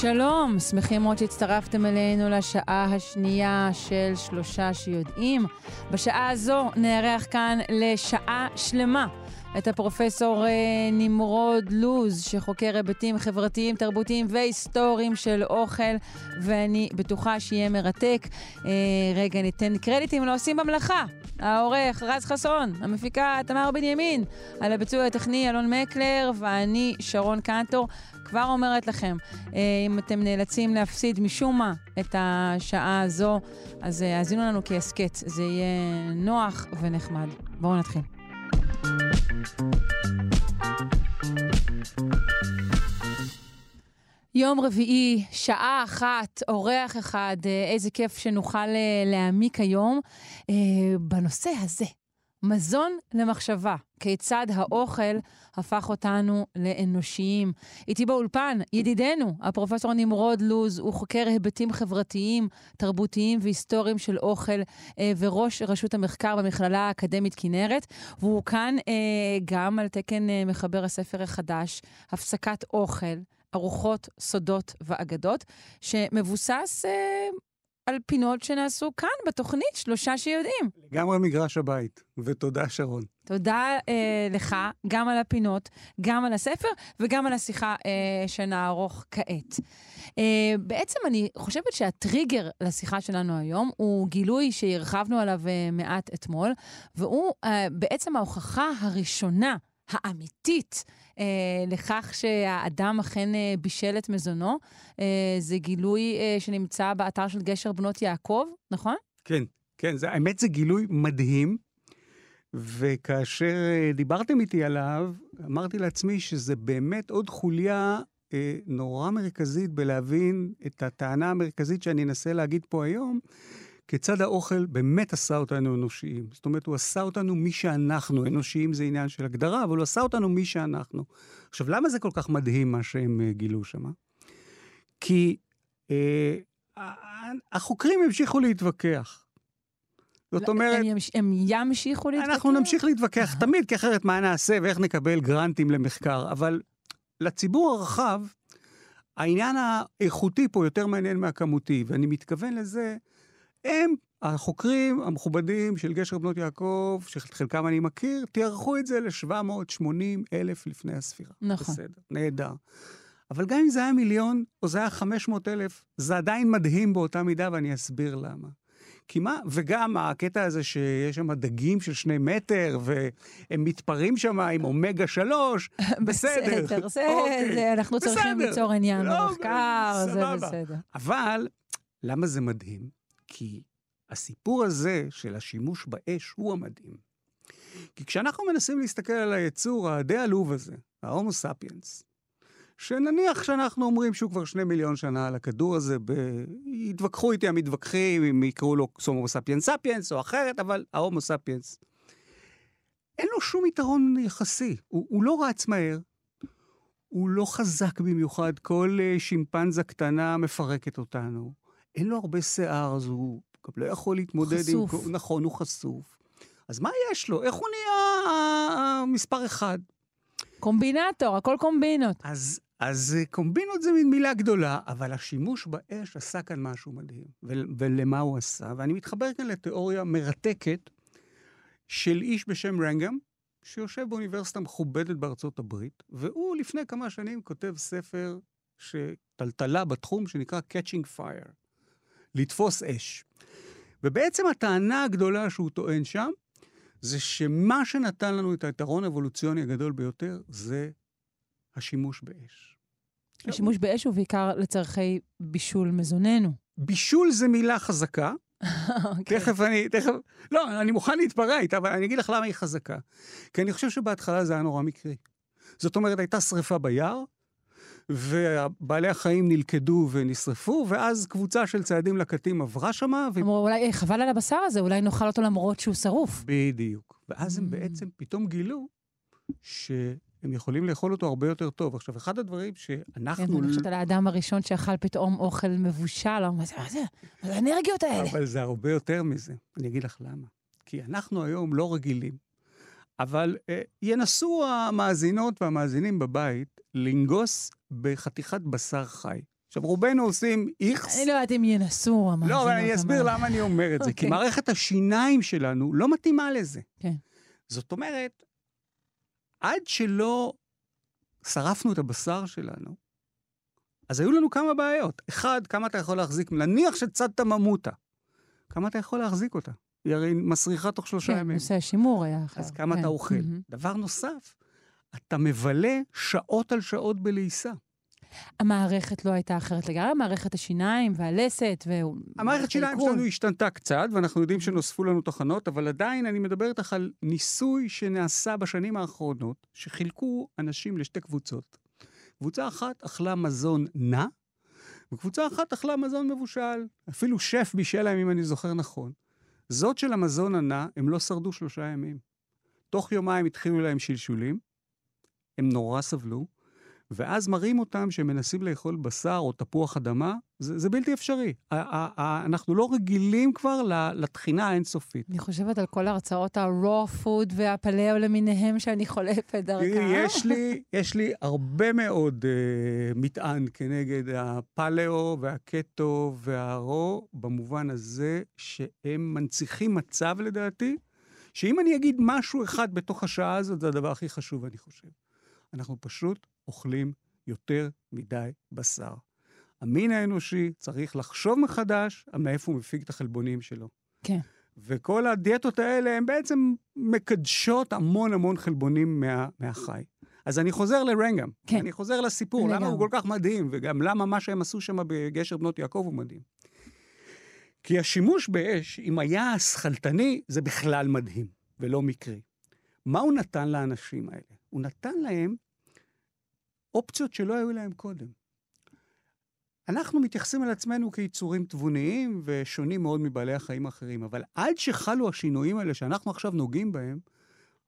שלום, שמחים מאוד שהצטרפתם אלינו לשעה השנייה של שלושה שיודעים. בשעה הזו נארח כאן לשעה שלמה את הפרופסור אה, נמרוד לוז, שחוקר היבטים חברתיים, תרבותיים והיסטוריים של אוכל, ואני בטוחה שיהיה מרתק. אה, רגע, ניתן קרדיטים לעושים במלאכה. העורך רז חסון, המפיקה תמר בנימין, על הביצוע הטכני אלון מקלר, ואני שרון קנטור. כבר אומרת לכם, אה, אם אתם נאלצים להפסיד משום מה את השעה הזו, אז האזינו לנו כהסכת. זה יהיה נוח ונחמד. בואו נתחיל. יום רביעי, שעה אחת, אורח אחד, אה, איזה כיף שנוכל להעמיק היום בנושא הזה. מזון למחשבה, כיצד האוכל הפך אותנו לאנושיים. איתי באולפן, ידידנו, הפרופסור נמרוד לוז, הוא חוקר היבטים חברתיים, תרבותיים והיסטוריים של אוכל, אה, וראש רשות המחקר במכללה האקדמית כנרת, והוא כאן אה, גם על תקן אה, מחבר הספר החדש, הפסקת אוכל. ארוחות, סודות ואגדות, שמבוסס אה, על פינות שנעשו כאן בתוכנית, שלושה שיודעים. לגמרי מגרש הבית, ותודה שרון. תודה אה, לך, גם על הפינות, גם על הספר וגם על השיחה אה, שנערוך כעת. אה, בעצם אני חושבת שהטריגר לשיחה שלנו היום הוא גילוי שהרחבנו עליו אה, מעט אתמול, והוא אה, בעצם ההוכחה הראשונה, האמיתית, אה, לכך שהאדם אכן אה, בישל את מזונו. אה, זה גילוי אה, שנמצא באתר של גשר בנות יעקב, נכון? כן, כן, זה, האמת זה גילוי מדהים. וכאשר אה, דיברתם איתי עליו, אמרתי לעצמי שזה באמת עוד חוליה אה, נורא מרכזית בלהבין את הטענה המרכזית שאני אנסה להגיד פה היום, כיצד האוכל באמת עשה אותנו אנושיים. זאת אומרת, הוא עשה אותנו מי שאנחנו. אנושיים זה עניין של הגדרה, אבל הוא עשה אותנו מי שאנחנו. עכשיו, למה זה כל כך מדהים מה שהם אה, גילו שם? כי אה, החוקרים המשיכו להתווכח. זאת לא, אומרת... הם, הם ימשיכו להתווכח? אנחנו נמשיך להתווכח תמיד, כי אחרת מה נעשה ואיך נקבל גרנטים למחקר. אבל לציבור הרחב, העניין האיכותי פה יותר מעניין מהכמותי, ואני מתכוון לזה, הם, החוקרים המכובדים של גשר בנות יעקב, שאת חלקם אני מכיר, תיארכו את זה ל-780 אלף לפני הספירה. נכון. בסדר, נהדר. אבל גם אם זה היה מיליון, או זה היה 500 אלף, זה עדיין מדהים באותה מידה, ואני אסביר למה. כי מה, וגם הקטע הזה שיש שם דגים של שני מטר, והם מתפרעים שם עם אומגה שלוש, בסדר. בסדר, זה, אוקיי. זה, אנחנו בסדר. צריכים ליצור עניין לא, במחקר, זה בסדר. אבל למה זה מדהים? כי הסיפור הזה של השימוש באש הוא המדהים. כי כשאנחנו מנסים להסתכל על היצור הדי עלוב הזה, ההומו ספיאנס, שנניח שאנחנו אומרים שהוא כבר שני מיליון שנה על הכדור הזה, ב... יתווכחו איתי המתווכחים אם יקראו לו הומו ספיאנס ספיאנס או אחרת, אבל ההומו ספיאנס. אין לו שום יתרון יחסי, הוא, הוא לא רץ מהר, הוא לא חזק במיוחד, כל uh, שימפנזה קטנה מפרקת אותנו. אין לו הרבה שיער, אז הוא גם לא יכול להתמודד חשוף. עם... נכון, הוא חשוף. אז מה יש לו? איך הוא נהיה מספר אחד? קומבינטור, הכל קומבינות. אז, אז קומבינות זה מין מילה גדולה, אבל השימוש באש עשה כאן משהו מדהים. ול, ולמה הוא עשה? ואני מתחבר כאן לתיאוריה מרתקת של איש בשם רנגם, שיושב באוניברסיטה מכובדת בארצות הברית, והוא לפני כמה שנים כותב ספר שטלטלה בתחום שנקרא Catching Fire. לתפוס אש. ובעצם הטענה הגדולה שהוא טוען שם, זה שמה שנתן לנו את היתרון האבולוציוני הגדול ביותר, זה השימוש באש. השימוש באש הוא בעיקר לצורכי בישול מזוננו. בישול זה מילה חזקה. okay. אוקיי. תכף אני, תכף, לא, אני מוכן להתפרע איתה, אבל אני אגיד לך למה היא חזקה. כי אני חושב שבהתחלה זה היה נורא מקרי. זאת אומרת, הייתה שריפה ביער, ובעלי החיים נלכדו ונשרפו, ואז קבוצה של ציידים לקטים עברה שמה, ו... אמרו, אולי אה, חבל על הבשר הזה, אולי נאכל אותו למרות שהוא שרוף. בדיוק. ואז הם Mm. בעצם פתאום גילו שהם יכולים לאכול אותו הרבה יותר טוב. עכשיו, אחד הדברים כן, שאנחנו... אני חושבת על האדם הראשון שאכל פתאום אוכל מבושל, או מה זה, מה זה, מה זה האנרגיות האלה? אבל זה הרבה יותר מזה. אני אגיד לך למה. כי אנחנו היום לא רגילים, אבל אה, ינסו המאזינות והמאזינים בבית לנגוס בחתיכת בשר חי. עכשיו, רובנו עושים איכס. אני לא יודעת אם ינסו, המאזינות. לא, אבל אני אסביר. למה אני אומר את זה. כי אוקיי. מערכת השיניים שלנו לא מתאימה לזה. כן. זאת אומרת, עד שלא שרפנו את הבשר שלנו, אז היו לנו כמה בעיות. אחד, כמה אתה יכול להחזיק, נניח שצדת ממוטה, כמה אתה יכול להחזיק אותה? היא הרי מסריחה תוך שלושה כן, ימים. נושא השימור היה אחר. אז כמה כן. אתה אוכל. מהמם. דבר נוסף, אתה מבלה שעות על שעות בלעיסה. המערכת לא הייתה אחרת לגמרי, מערכת השיניים והלסת ו... המערכת שיניים העיכול. שלנו השתנתה קצת, ואנחנו יודעים שנוספו לנו תחנות, אבל עדיין אני מדבר איתך על ניסוי שנעשה בשנים האחרונות, שחילקו אנשים לשתי קבוצות. קבוצה אחת אכלה מזון נע, וקבוצה אחת אכלה מזון מבושל. אפילו שף בישל להם, אם אני זוכר נכון. זאת של המזון הנע, הם לא שרדו שלושה ימים. תוך יומיים התחילו להם שלשולים, הם נורא סבלו, ואז מראים אותם שהם מנסים לאכול בשר או תפוח אדמה, זה, זה בלתי אפשרי. אנחנו לא רגילים כבר לתחינה האינסופית. אני חושבת על כל הרצאות ה-raw food והפלאו למיניהם שאני חולפת דרכם. יש לי, יש לי הרבה מאוד uh, מטען כנגד הפלאו והקטו והרו, במובן הזה שהם מנציחים מצב, לדעתי, שאם אני אגיד משהו אחד בתוך השעה הזאת, זה הדבר הכי חשוב, אני חושב. אנחנו פשוט אוכלים יותר מדי בשר. המין האנושי צריך לחשוב מחדש מאיפה הוא מפיק את החלבונים שלו. כן. וכל הדיאטות האלה הן בעצם מקדשות המון המון חלבונים מה, מהחי. אז אני חוזר לרנגהם. כן. אני חוזר לסיפור, למה לגמרי. הוא כל כך מדהים, וגם למה מה שהם עשו שם בגשר בנות יעקב הוא מדהים. כי השימוש באש, אם היה שכלתני, זה בכלל מדהים, ולא מקרי. מה הוא נתן לאנשים האלה? הוא נתן להם אופציות שלא היו להם קודם. אנחנו מתייחסים על עצמנו כיצורים תבוניים ושונים מאוד מבעלי החיים האחרים, אבל עד שחלו השינויים האלה שאנחנו עכשיו נוגעים בהם,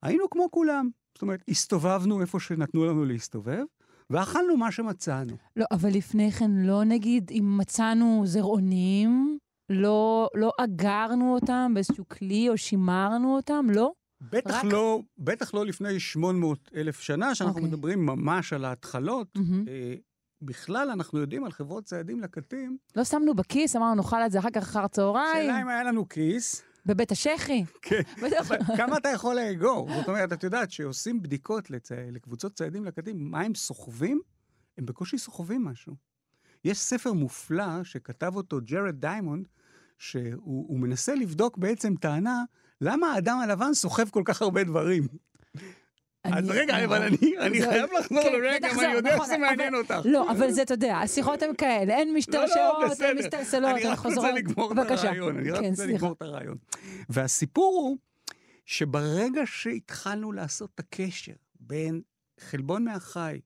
היינו כמו כולם. זאת אומרת, הסתובבנו איפה שנתנו לנו להסתובב, ואכלנו מה שמצאנו. לא, אבל לפני כן לא נגיד, אם מצאנו זרעונים, לא, לא אגרנו אותם באיזשהו כלי או שימרנו אותם, לא? בטח רק- לא, בטח לא לפני 800 אלף שנה, שאנחנו אוקיי. מדברים ממש על ההתחלות. מהמם. אה, בכלל, אנחנו יודעים על חברות ציידים לקטים, לא שמנו בכיס, אמרנו, נאכל את זה אחר כך אחר צהריים, שאלה אם היה לנו כיס, בבית השחי. כן. אבל כמה אתה יכול לאגור? זאת אומרת, את יודעת, שעושים בדיקות לצי... לקבוצות ציידים לקטים, מה הם סוחבים? הם בקושי סוחבים משהו. יש ספר מופלא שכתב אותו ג'רד דיימונד, שהוא הוא מנסה לבדוק בעצם טענה, למה האדם הלבן סוחב כל כך הרבה דברים? אז רגע, אבל אני, חייב לחזור כן, לרגע, בטח אבל אני יודע נכון, שזה מעניין אותך. לא, אבל זה, אתה יודע, השיחות הן כאלה, אין משתרשרות, אין. מסתלסלות, אני רק. רוצה לגמור את. הרעיון, אני רק כן, רוצה. לגמור את הרעיון. והסיפור הוא שברגע שהתחלנו לעשות את הקשר בין חלבון מהחי,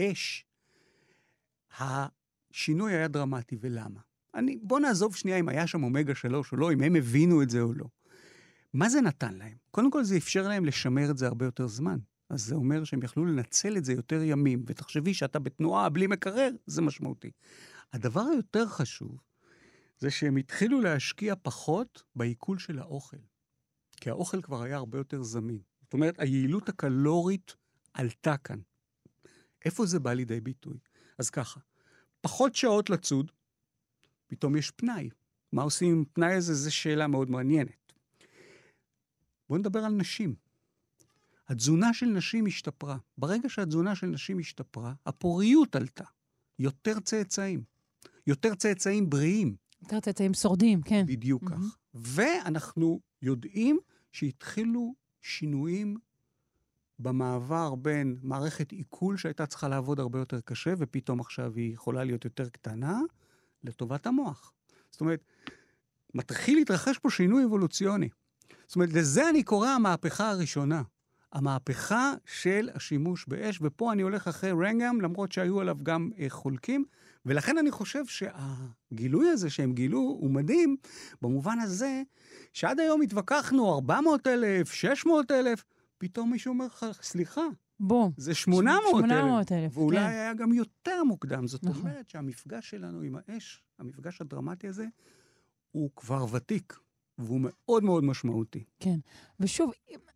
אש, השינוי היה דרמטי, ולמה? אני, בוא נעזוב שנייה אם היה שם אומגה 3 או לא, אם הם הבינו את זה או לא. מה זה נתן להם? קודם כל זה אפשר להם לשמר את זה הרבה יותר זמן. אז זה אומר שהם יכלו לנצל את זה יותר ימים, ותחשבי שאתה בתנועה בלי מקרר, זה משמעותי. הדבר היותר חשוב, זה שהם התחילו להשקיע פחות בעיכול של האוכל. כי האוכל כבר היה הרבה יותר זמין. זאת אומרת, היעילות הקלורית עלתה כאן. איפה זה בא לידי ביטוי? אז ככה, פחות שעות לצוד, פתאום יש פנאי. מה עושים עם הפנאי הזה? זו שאלה מאוד מעניינת. בואו נדבר על נשים. התזונה של נשים השתפרה. ברגע שהתזונה של נשים השתפרה, הפוריות עלתה. יותר צאצאים. יותר צאצאים בריאים. יותר צאצאים שורדים, כן. בדיוק מהמם. כך. ואנחנו יודעים שהתחילו שינויים במעבר בין מערכת עיכול שהייתה צריכה לעבוד הרבה יותר קשה, ופתאום עכשיו היא יכולה להיות יותר קטנה, לטובת המוח. זאת אומרת, מתחיל להתרחש פה שינוי אבולוציוני. זאת אומרת, לזה אני קורא המהפכה הראשונה. המהפכה של השימוש באש, ופה אני הולך אחרי רנגהם, למרות שהיו עליו גם אה, חולקים, ולכן אני חושב שהגילוי הזה שהם גילו הוא מדהים, במובן הזה שעד היום התווכחנו 400 אלף, 600 אלף, פתאום מישהו אומר לך, סליחה, בום. זה 800 אלף. 800 אלף, ואולי כן. היה גם יותר מוקדם. זאת נכון. אומרת שהמפגש שלנו עם האש, המפגש הדרמטי הזה, הוא כבר ותיק, והוא מאוד מאוד משמעותי. כן. ושוב,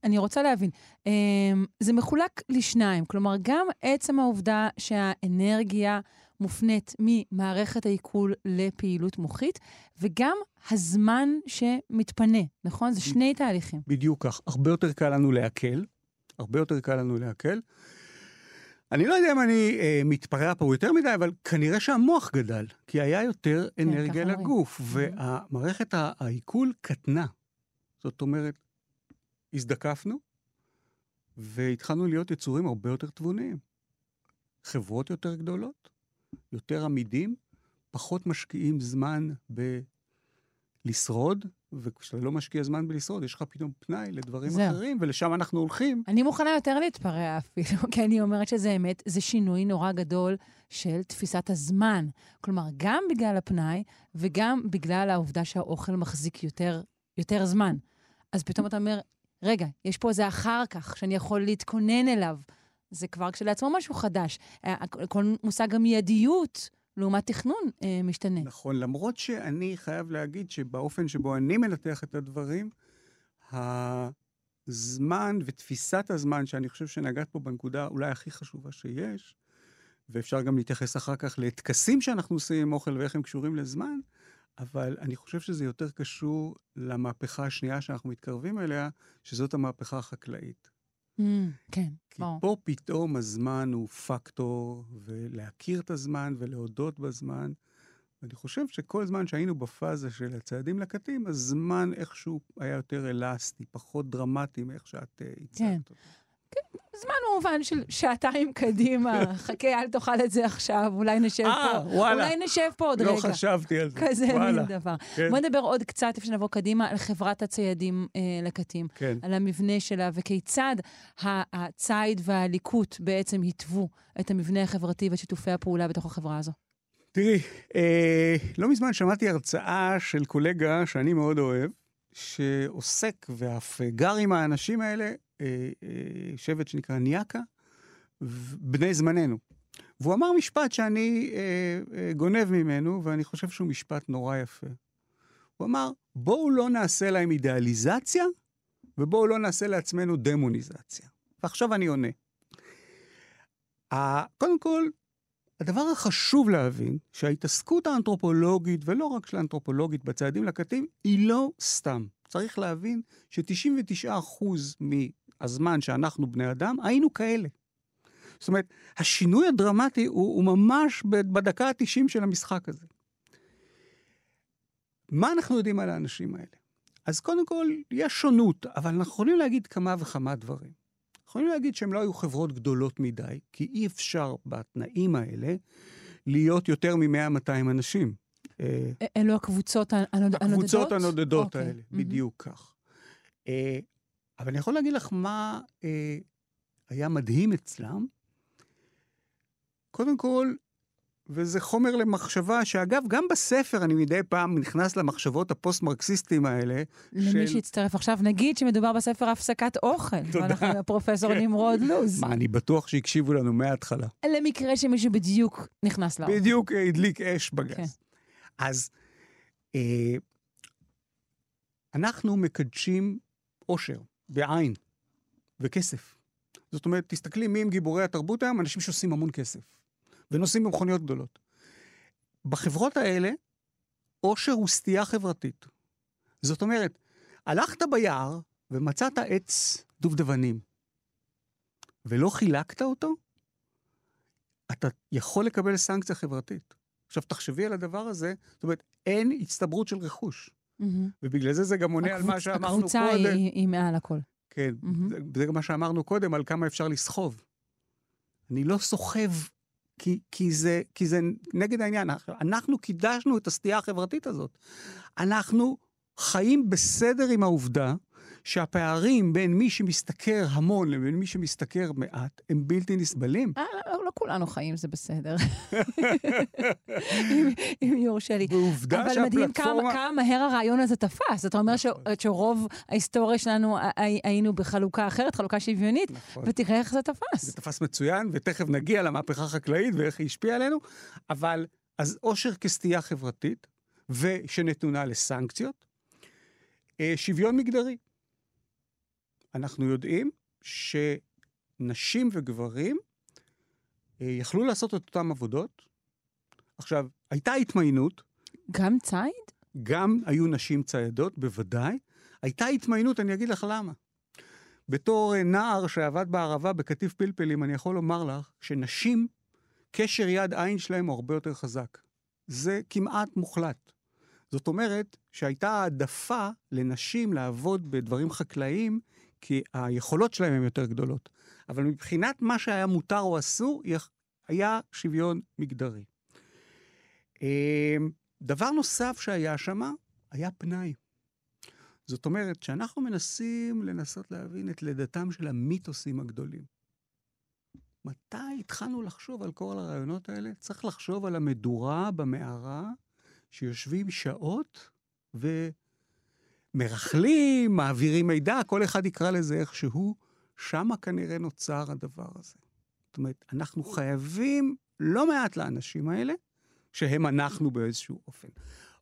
אני רוצה להבין, אמ, זה מחולק לשניים. כלומר, גם עצם העובדה שהאנרגיה מופנית ממערכת העיכול לפעילות מוחית, וגם הזמן שמתפנה, נכון? זה שני תהליכים. בדיוק כך. הרבה יותר קל לנו לעכל, הרבה יותר קל לנו לעכל. אני לא יודע אם אני אה, מתפרע פה יותר מדי, אבל כנראה שהמוח גדל, כי היה יותר אנרגיה ככה אומרים. לגוף, והמערכת ה- העיכול קטנה. זאת אומרת, הזדקפנו, והתחלנו להיות יצורים הרבה יותר תבוניים. חברות יותר גדולות, יותר עמידים, פחות משקיעים זמן בלשרוד, וכשאתה לא משקיע זמן בלשרוד, יש לך פתאום פנאי לדברים זהו. אחרים, ולשם אנחנו הולכים. אני מוכנה יותר להתפרע אפילו, כי אני אומרת שזה אמת, זה שינוי נורא גדול של תפיסת הזמן. כלומר, גם בגלל הפנאי וגם בגלל העובדה שהאוכל מחזיק יותר, יותר זמן. אז פתאום אתה אומר, רגע, יש פה איזה אחר כך שאני יכול להתכונן אליו. זה כבר כשלעצמו משהו חדש. אה, כל מושג המיידיות לעומת תכנון אה, משתנה. נכון, למרות שאני חייב להגיד שבאופן שבו אני מנתח את הדברים, הזמן ותפיסת הזמן, שאני חושב שנגעת פה בנקודה אולי הכי חשובה שיש, ואפשר גם להתייחס אחר כך לטקסים שאנחנו עושים עם אוכל ואיך הם קשורים לזמן, אבל אני חושב שזה יותר קשור למהפכה השנייה שאנחנו מתקרבים אליה, שזאת המהפכה החקלאית. Mm, כן, כי ברור. פה פתאום הזמן הוא פקטור, ולהכיר את הזמן ולהודות בזמן. ואני חושב שכל זמן שהיינו בפאזה של הצעדים לקטים, הזמן איכשהו היה יותר אלסטי, פחות דרמטי מאיך שאת אה, הצגת כן. אותו. זמן במובן של שעתיים קדימה, חכה, אל תאכל את זה עכשיו, אולי נשב אה, פה. וואלה. אולי נשב פה עוד לא רגע. חשבתי על זה. כזה וואלה. מין דבר. כן, בוא נדבר עוד קצת, לפני שנבוא קדימה, על חברת הציידים אה, לקטים, כן. על המבנה שלה, וכיצד הציד והליקוט בעצם התוו את המבנה החברתי ואת שיתופי הפעולה בתוך החברה הזו. תראי, אה, לא מזמן שמעתי הרצאה של קולגה שאני מאוד אוהב, שעוסק ואף גר עם האנשים האלה, שבט שנקרא ניאקה, בני זמננו. והוא אמר משפט שאני אה, אה, גונב ממנו, ואני חושב שהוא משפט נורא יפה. הוא אמר, בואו לא נעשה להם אידיאליזציה, ובואו לא נעשה לעצמנו דמוניזציה. ועכשיו אני עונה. קודם כל, הדבר החשוב להבין, שההתעסקות האנתרופולוגית, ולא רק של האנתרופולוגית בצעדים לקטים, היא לא סתם. צריך להבין ש-99% מהזמן שאנחנו בני אדם, היינו כאלה. זאת אומרת, השינוי הדרמטי הוא, הוא ממש בדקה ה-90 של המשחק הזה. מה אנחנו יודעים על האנשים האלה? אז קודם כל, יש שונות, אבל אנחנו יכולים להגיד כמה וכמה דברים. יכולים להגיד שהם לא היו חברות גדולות מדי, כי אי אפשר בתנאים האלה להיות יותר מ-100-200 אנשים. אה, אלו הקבוצות הנוד- הנודדות? הקבוצות הנודדות אוקיי, האלה. בדיוק כך. אבל אני יכול להגיד לך מה אה, היה מדהים אצלם. קודם כל, וזה חומר למחשבה, שאגב, גם בספר אני מדי פעם נכנס למחשבות הפוסט-מרקסיסטים האלה. למי של- שהצטרף עכשיו, נגיד שמדובר בספר הפסקת אוכל. תודה. ואנחנו עם הפרופסור כן. נמרוד לוז. מה, אני בטוח שהקשיבו לנו מההתחלה. למקרה שמישהו בדיוק נכנס לאור. בדיוק אה, הדליק אש בגז. כן. אז אה, אנחנו מקדשים אושר, בעין, וכסף. זאת אומרת, תסתכלי מי הם גיבורי התרבות היום, אנשים שעושים המון כסף, ונוסעים במכוניות גדולות. בחברות האלה, אושר הוא סטייה חברתית. זאת אומרת, הלכת ביער ומצאת עץ דובדבנים, ולא חילקת אותו, אתה יכול לקבל סנקציה חברתית. עכשיו, תחשבי על הדבר הזה, זאת אומרת, אין הצטברות של רכוש. מהמם. ובגלל זה זה גם עונה על מה הקבוצ- שאמרנו הקבוצה קודם. היא- היא מעל הכל. כן. זה, זה גם מה שאמרנו קודם, על כמה אפשר לסחוב. אני לא סוחב, כי, כי, זה, כי זה נגד העניין. אנחנו קידשנו את הסטייה החברתית הזאת. אנחנו חיים בסדר עם העובדה שהפערים בין מי שמשתכר המון לבין מי שמשתכר מעט הם בלתי נסבלים. אה, לא, לא כולנו חיים, זה בסדר. אם, אם יורשה לי. ועובדה אבל מדהים כמה, שהפלטפורמה... כמה מהר הרעיון הזה תפס. אתה אומר ש, נכון. שרוב ההיסטוריה שלנו היינו בחלוקה אחרת, חלוקה שוויונית, נכון. ותראה איך זה תפס. זה תפס מצוין, ותכף נגיע למהפכה החקלאית ואיך היא השפיעה עלינו, אבל אז עושר כסטייה חברתית, ושנתונה לסנקציות, אה, שוויון מגדרי. אנחנו יודעים שנשים וגברים אה, יכלו לעשות את אותן עבודות. עכשיו, הייתה התמיינות, גם ציד? גם היו נשים ציידות, בוודאי. הייתה התמיינות, אני אגיד לך למה. בתור אה, נער שעבד בערבה בקטיף פלפלים, אני יכול לומר לך שנשים, קשר יד עין שלהם הוא הרבה יותר חזק. זה כמעט מוחלט. זאת אומרת שהייתה העדפה לנשים לעבוד בדברים חקלאיים, כי היכולות שלהם הן יותר גדולות. אבל מבחינת מה שהיה מותר או אסור, היה שוויון מגדרי. אה, דבר נוסף שהיה שם, היה פנאי. זאת אומרת, שאנחנו מנסים לנסות להבין את לידתם של המיתוסים הגדולים. מתי התחלנו לחשוב על כל הרעיונות האלה? צריך לחשוב על המדורה במערה, שיושבים שעות ומרכלים, מעבירים מידע, כל אחד יקרא לזה איכשהו, שמה כנראה נוצר הדבר הזה. זאת אומרת, אנחנו חייבים לא מעט לאנשים האלה, שהם אנחנו באיזשהו אופן.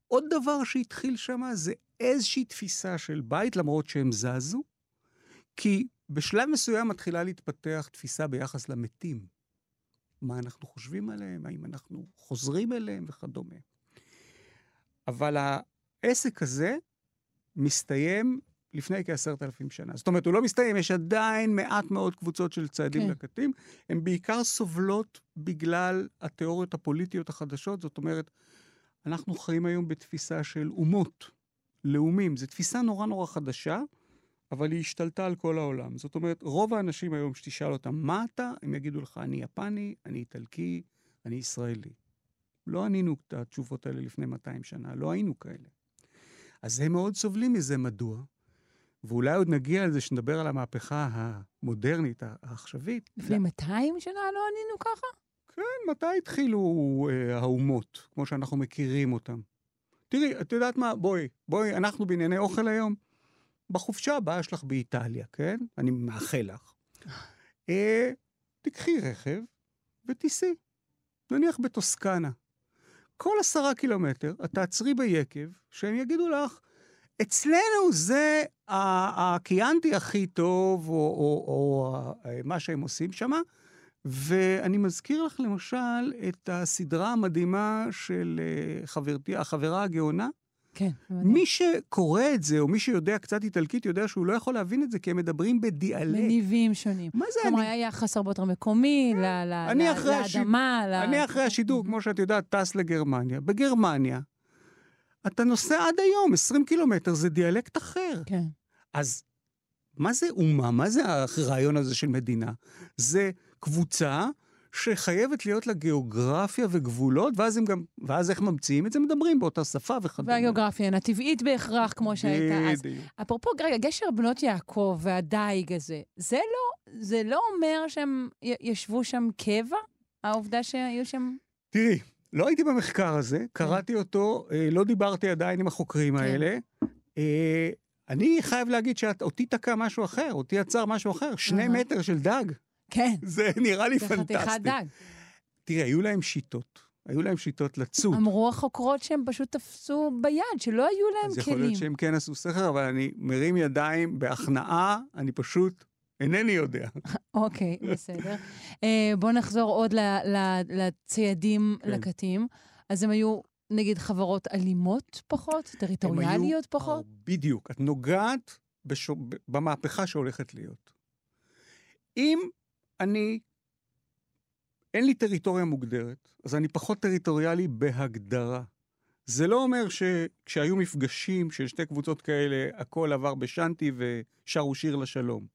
עוד דבר שהתחיל שם זה איזושהי תפיסה של בית, למרות שהם זזו, כי בשלב מסוים מתחילה להתפתח תפיסה ביחס למתים. מה אנחנו חושבים עליהם, האם אנחנו חוזרים אליהם וכדומה. אבל העסק הזה מסתיים לפני כעשרת אלפים שנה. זאת אומרת, הוא לא מסתיים, יש עדיין מעט מאוד קבוצות של ציידים כן. כן. לקטים. הן בעיקר סובלות בגלל התיאוריות הפוליטיות החדשות. זאת אומרת, אנחנו חיים היום בתפיסה של אומות, לאומים. זו תפיסה נורא נורא חדשה, אבל היא השתלטה על כל העולם. זאת אומרת, רוב האנשים היום, שתשאל אותם, מה אתה? הם יגידו לך, אני יפני, אני איטלקי, אני ישראלי. לא ענינו את התשובות האלה לפני 200 שנה, לא היינו כאלה. אז הם מאוד סובלים מזה, מדוע? ואולי עוד נגיע לזה שנדבר על המהפכה המודרנית, העכשווית. לפני 200 שנה לא ענינו ככה? כן, מתי התחילו אה, האומות, כמו שאנחנו מכירים אותם? תראי, את יודעת מה? בואי, בואי, אנחנו בענייני אוכל היום. בחופשה הבאה שלך באיטליה, כן? אני מאחל לך. אה, תיקחי רכב ותיסעי. נניח בטוסקנה. כל עשרה קילומטר את תעצרי ביקב, שהם יגידו לך, אצלנו זה הקיאנטי הכי טוב, או, או, או ה- מה שהם עושים שם. ואני מזכיר לך למשל את הסדרה המדהימה של אה, חברתי, החברה הגאונה. כן. מי שקורא את זה, או מי שיודע קצת איטלקית, יודע שהוא לא יכול להבין את זה, כי הם מדברים בדיאלקט. מניבים שונים. מה זה כלומר, אני? היה יחס הרבה יותר מקומי, השיד- לאדמה, ל- אני אחרי השידור, כמו שאת יודעת, טס לגרמניה. בגרמניה, אתה נוסע עד היום, 20 קילומטר, זה דיאלקט אחר. כן. אז מה זה אומה? מה זה הרעיון הזה של מדינה? זה קבוצה שחייבת להיות לה גיאוגרפיה וגבולות, ואז גם, ואז איך ממציאים את זה? מדברים באותה שפה וכדומה. והגיאוגרפיה אינה טבעית בהכרח, כמו שהייתה אז. בדיוק. אפרופו, רגע, גשר בנות יעקב והדייג הזה, זה לא, זה לא אומר שהם ישבו שם קבע? העובדה שהיו שם... תראי, לא הייתי במחקר הזה, קראתי אותו, אה, לא דיברתי עדיין עם החוקרים כן. האלה. אה, אני חייב להגיד שאותי תקע משהו אחר, אותי עצר משהו אחר, שני. מטר של דג. כן, זה נראה לי זה חתיכת פנטסטי. דג. תראה, היו להם שיטות. היו להם שיטות לצוד. אמרו החוקרות שהם פשוט תפסו ביד, שלא היו להם אז יכול כלים. להיות שהם כן עשו סכר, אבל אני מרים ידיים בהכנעה, אני פשוט אינני יודע. אוקיי, בסדר. אה, בואו נחזור עוד ל- ל- לציידים כן. לקטים. אז הם היו, נגיד, חברות אלימות פחות? טריטוריאליות היו- פחות? אה, בדיוק. את נוגעת בשו... במהפכה שהולכת להיות. אם אני, אין לי טריטוריה מוגדרת, אז אני פחות טריטוריאלי בהגדרה. זה לא אומר שכשהיו מפגשים של שתי קבוצות כאלה, הכל עבר בשנטי ושרו שיר לשלום.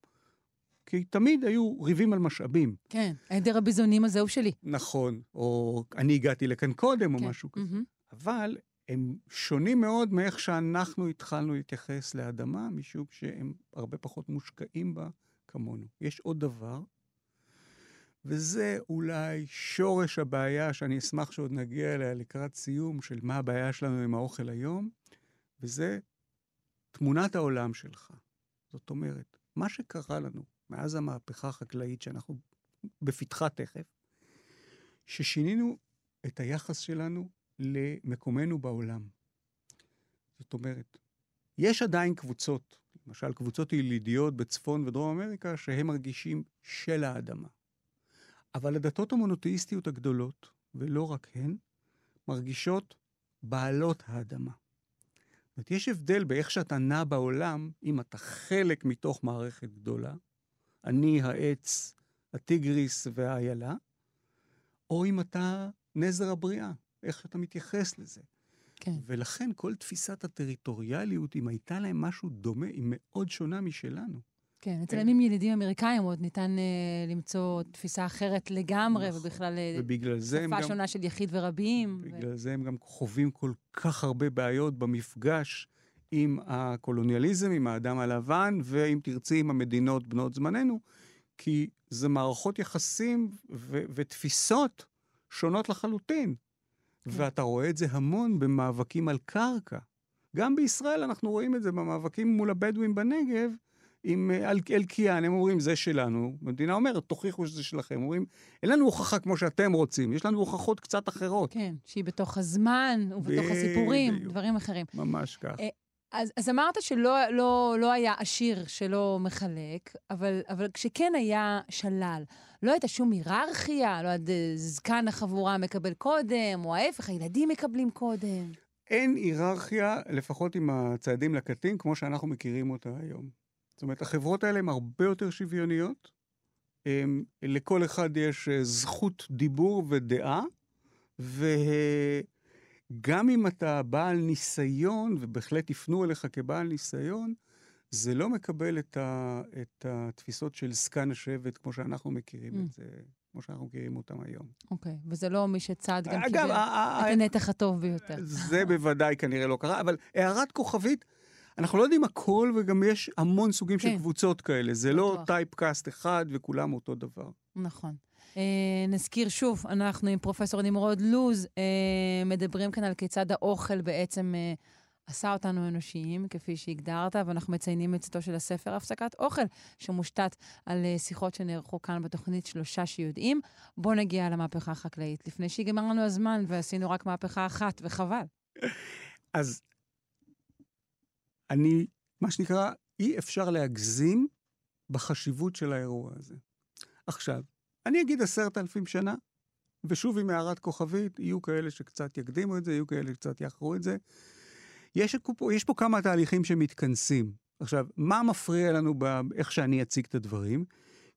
כי תמיד היו ריבים על משאבים. כן, העדר הביזונים הזה הוא שלי. נכון, או אני הגעתי לכאן קודם, או כן. משהו כזה. מהמם. אבל הם שונים מאוד מאיך שאנחנו התחלנו להתייחס לאדמה, משום שהם הרבה פחות מושקעים בה כמונו. יש עוד דבר, וזה אולי שורש הבעיה, שאני אשמח שעוד נגיע אליה לקראת סיום, של מה הבעיה שלנו עם האוכל היום, וזה תמונת העולם שלך. זאת אומרת, מה שקרה לנו מאז המהפכה החקלאית, שאנחנו בפתחה תכף, ששינינו את היחס שלנו למקומנו בעולם. זאת אומרת, יש עדיין קבוצות, למשל קבוצות ילידיות בצפון ודרום אמריקה, שהם מרגישים של האדמה. אבל הדתות המונותאיסטיות הגדולות, ולא רק הן, מרגישות בעלות האדמה. זאת אומרת, יש הבדל באיך שאתה נע בעולם, אם אתה חלק מתוך מערכת גדולה, אני, העץ, הטיגריס והאיילה, או אם אתה נזר הבריאה, איך אתה מתייחס לזה. כן. ולכן כל תפיסת הטריטוריאליות, אם הייתה להם משהו דומה, היא מאוד שונה משלנו. כן, אצל כן. עמים ילידים אמריקאים עוד ניתן אה, למצוא תפיסה אחרת לגמרי, נכון. ובכלל אה, שפה גם... שונה של יחיד ורבים. ו- בגלל זה הם גם חווים כל כך הרבה בעיות במפגש עם הקולוניאליזם, עם האדם הלבן, ואם תרצי, עם המדינות בנות זמננו, כי זה מערכות יחסים ו- ותפיסות שונות לחלוטין. ואתה רואה את זה המון במאבקים על קרקע. גם בישראל אנחנו רואים את זה במאבקים מול הבדואים בנגב, עם אה, אל- אלקיעאן, הם אומרים, זה שלנו. המדינה אומרת, תוכיחו שזה שלכם. אומרים, אין לנו הוכחה כמו שאתם רוצים, יש לנו הוכחות קצת אחרות. כן, שהיא בתוך הזמן, ובתוך הסיפורים, בדיוק. דברים אחרים. ממש כך. אה, אז, אז אמרת שלא לא, לא היה עשיר שלא מחלק, אבל, אבל כשכן היה שלל, לא הייתה שום היררכיה, לא עד זקן החבורה מקבל קודם, או ההפך, הילדים מקבלים קודם. אין היררכיה, לפחות עם הצעדים לקטין, כמו שאנחנו מכירים אותה היום. זאת אומרת, החברות האלה הן הרבה יותר שוויוניות. הם, לכל אחד יש אה, זכות דיבור ודעה, וגם אם אתה בעל ניסיון, ובהחלט יפנו אליך כבעל ניסיון, זה לא מקבל את, ה, את התפיסות של זקן השבט, כמו שאנחנו מכירים Mm. את זה, כמו שאנחנו מכירים אותם היום. אוקיי, וזה לא מי שצעד גם אגב, קיבל את הנתח הטוב ביותר. זה בוודאי כנראה לא קרה, אבל הערת כוכבית, אנחנו לא יודעים הכל, וגם יש המון סוגים של כן. קבוצות כאלה. זה לא בטוח. טייפקאסט אחד וכולם אותו דבר. נכון. אה, נזכיר שוב, אנחנו עם פרופסור נמרוד לוז, אה, מדברים כאן על כיצד האוכל בעצם אה, עשה אותנו אנושיים, כפי שהגדרת, ואנחנו מציינים את צאתו של הספר הפסקת אוכל, שמושתת על אה, שיחות שנערכו כאן בתוכנית שלושה שיודעים. בואו נגיע למהפכה החקלאית, לפני שיגמר לנו הזמן ועשינו רק מהפכה אחת, וחבל. אז אני, מה שנקרא, אי אפשר להגזים בחשיבות של האירוע הזה. עכשיו, אני אגיד עשרת אלפים שנה, ושוב עם הערת כוכבית, יהיו כאלה שקצת יקדימו את זה, יהיו כאלה שקצת יאחרו את זה. יש, יש פה כמה תהליכים שמתכנסים. עכשיו, מה מפריע לנו באיך שאני אציג את הדברים?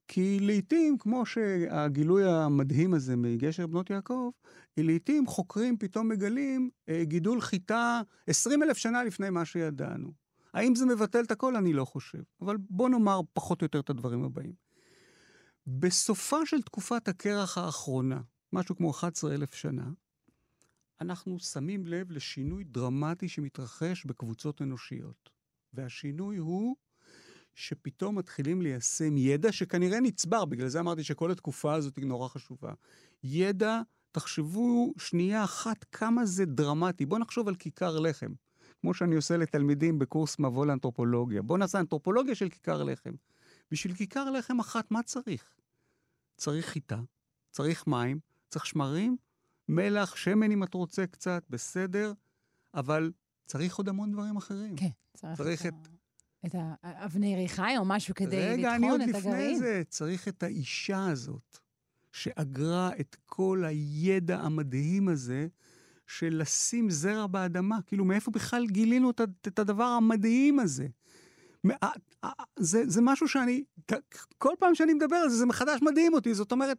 כי לעתים, כמו שהגילוי המדהים הזה מגשר בנות יעקב, לעתים חוקרים פתאום מגלים אה, גידול חיטה 20 אלף שנה לפני מה שידענו. האם זה מבטל את הכל? אני לא חושב. אבל בוא נאמר פחות או יותר את הדברים הבאים. בסופה של תקופת הקרח האחרונה, משהו כמו 11 אלף שנה, אנחנו שמים לב לשינוי דרמטי שמתרחש בקבוצות אנושיות. והשינוי הוא שפתאום מתחילים ליישם ידע שכנראה נצבר, בגלל זה אמרתי שכל התקופה הזאת היא נורא חשובה. ידע, תחשבו שנייה אחת כמה זה דרמטי. בואו נחשוב על כיכר לחם, כמו שאני עושה לתלמידים בקורס מבוא לאנתרופולוגיה. בואו נעשה אנתרופולוגיה של כיכר לחם. בשביל כיכר לחם אחת, מה צריך? צריך חיטה, צריך מים, צריך שמרים, מלח, שמן אם את רוצה קצת, בסדר, אבל צריך עוד המון דברים אחרים. כן, צריך, צריך את. את האבני ריחיים או משהו כדי רגע, אני לטחון עוד את לפני הגרעין. זה, צריך את האישה הזאת, שאגרה את כל הידע המדהים הזה של לשים זרע באדמה. כאילו, מאיפה בכלל גילינו את, את הדבר המדהים הזה? אה, אה, זה, זה משהו שאני, כל פעם שאני מדבר על זה, זה מחדש מדהים אותי. זאת אומרת,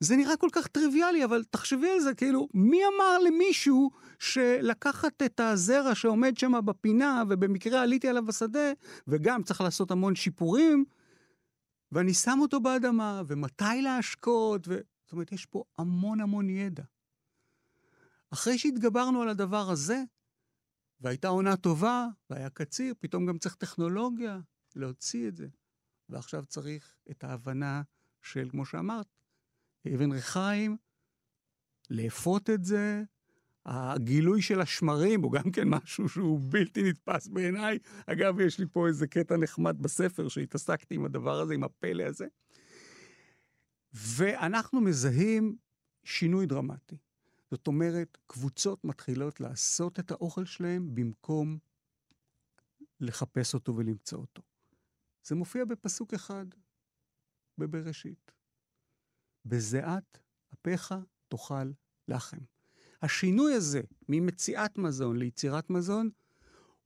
זה נראה כל כך טריוויאלי, אבל תחשבי על זה, כאילו, מי אמר למישהו שלקחת את הזרע שעומד שם בפינה, ובמקרה עליתי עליו בשדה, וגם צריך לעשות המון שיפורים, ואני שם אותו באדמה, ומתי להשקות, ו... זאת אומרת, יש פה המון המון ידע. אחרי שהתגברנו על הדבר הזה, והייתה עונה טובה, והיה קציר, פתאום גם צריך טכנולוגיה להוציא את זה. ועכשיו צריך את ההבנה של, כמו שאמרת, אבן ריחיים, לאפות את זה. הגילוי של השמרים הוא גם כן משהו שהוא בלתי נתפס בעיניי. אגב, יש לי פה איזה קטע נחמד בספר שהתעסקתי עם הדבר הזה, עם הפלא הזה. ואנחנו מזהים שינוי דרמטי. זאת אומרת, קבוצות מתחילות לעשות את האוכל שלהם במקום לחפש אותו ולמצוא אותו. זה מופיע בפסוק אחד בבראשית. בזיעת אפיך תאכל לחם. השינוי הזה ממציאת מזון ליצירת מזון,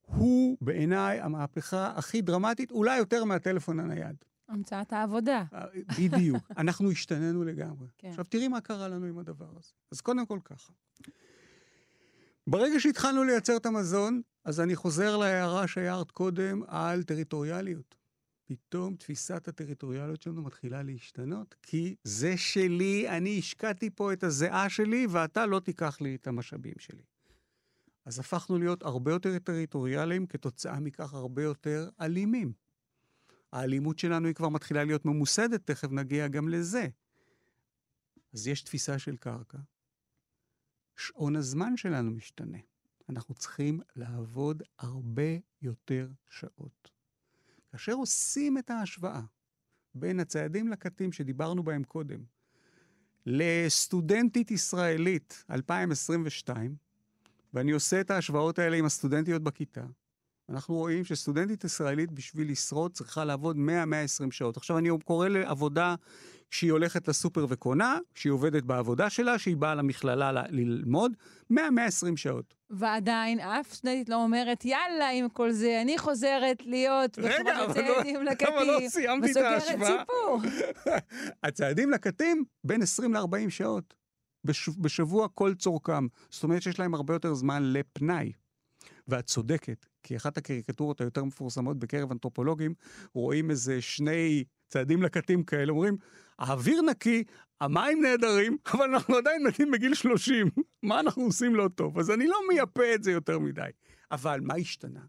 הוא בעיניי המהפכה הכי דרמטית, אולי יותר מהטלפון הנייד. המצאת העבודה. אה, בדיוק. אנחנו השתננו לגמרי. כן. עכשיו, תראי מה קרה לנו עם הדבר הזה. אז קודם כל ככה. ברגע שהתחלנו לייצר את המזון, אז אני חוזר להערה שהערת קודם על טריטוריאליות. פתאום תפיסת הטריטוריאליות שלנו מתחילה להשתנות, כי זה שלי, אני השקעתי פה את הזיעה שלי, ואתה לא תיקח לי את המשאבים שלי. אז הפכנו להיות הרבה יותר טריטוריאליים, כתוצאה מכך הרבה יותר אלימים. האלימות שלנו היא כבר מתחילה להיות ממוסדת, תכף נגיע גם לזה. אז יש תפיסה של קרקע. שעון הזמן שלנו משתנה. אנחנו צריכים לעבוד הרבה יותר שעות. כאשר עושים את ההשוואה בין הצעדים לקטים שדיברנו בהם קודם, לסטודנטית ישראלית 2022, ואני עושה את ההשוואות האלה עם הסטודנטיות בכיתה, אנחנו רואים שסטודנטית ישראלית בשביל לשרוד צריכה לעבוד 100-120 שעות. עכשיו אני קורא לעבודה כשהיא הולכת לסופר וקונה, שהיא עובדת בעבודה שלה, שהיא באה למכללה ל- ללמוד, 100-120 שעות. ועדיין אף סטודנטית לא אומרת, יאללה, עם כל זה, אני חוזרת להיות רגע, אבל לא- אבל לא סיימתי את וסוגרת ההשוואה. סיפור. הצעדים לקטים בין 20 ל-40 שעות בש... בשבוע כל צורכם. זאת אומרת שיש להם הרבה יותר זמן לפנאי. ואת צודקת, כי אחת הקריקטורות היותר מפורסמות בקרב אנתרופולוגים, רואים איזה שני צעדים לקטים כאלה, אומרים, האוויר נקי, המים נהדרים, אבל אנחנו עדיין מתים בגיל 30. מה אנחנו עושים לא טוב? אז אני לא מייפה את זה יותר מדי. אבל מה השתנה?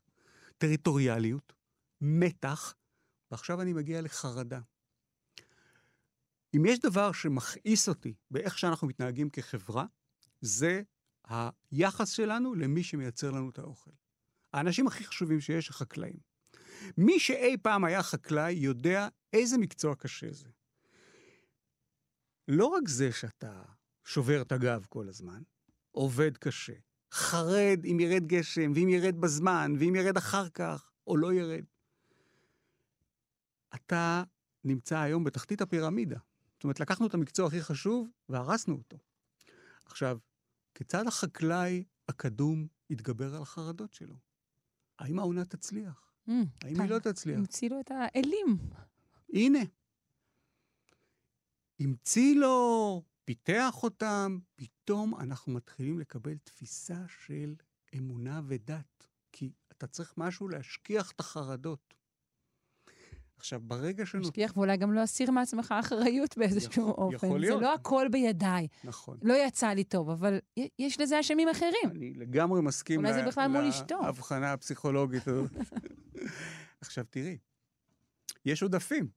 טריטוריאליות, מתח, ועכשיו אני מגיע לחרדה. אם יש דבר שמכעיס אותי באיך שאנחנו מתנהגים כחברה, זה היחס שלנו למי שמייצר לנו את האוכל. האנשים הכי חשובים שיש, החקלאים. מי שאי פעם היה חקלאי יודע איזה מקצוע קשה זה. לא רק זה שאתה שובר את הגב כל הזמן, עובד קשה, חרד אם ירד גשם, ואם ירד בזמן, ואם ירד אחר כך, או לא ירד. אתה נמצא היום בתחתית הפירמידה. זאת אומרת, לקחנו את המקצוע הכי חשוב והרסנו אותו. עכשיו, כיצד החקלאי הקדום יתגבר על החרדות שלו? האם העונה תצליח? Mm, האם היא לא תצליח? המציא לו את האלים. הנה. המציא לו, פיתח אותם, פתאום אנחנו מתחילים לקבל תפיסה של אמונה ודת. כי אתה צריך משהו להשכיח את החרדות. עכשיו, ברגע שנותנים... משכיח ואולי גם לא אסיר מעצמך אחריות באיזשהו יכול- אופן. יכול להיות. זה לא הכל בידיי. נכון. לא יצא לי טוב, אבל יש לזה אשמים אחרים. אני לגמרי מסכים אולי זה לה- בכלל מול אשתו. להבחנה הפסיכולוגית הזאת. עכשיו, תראי, יש עודפים.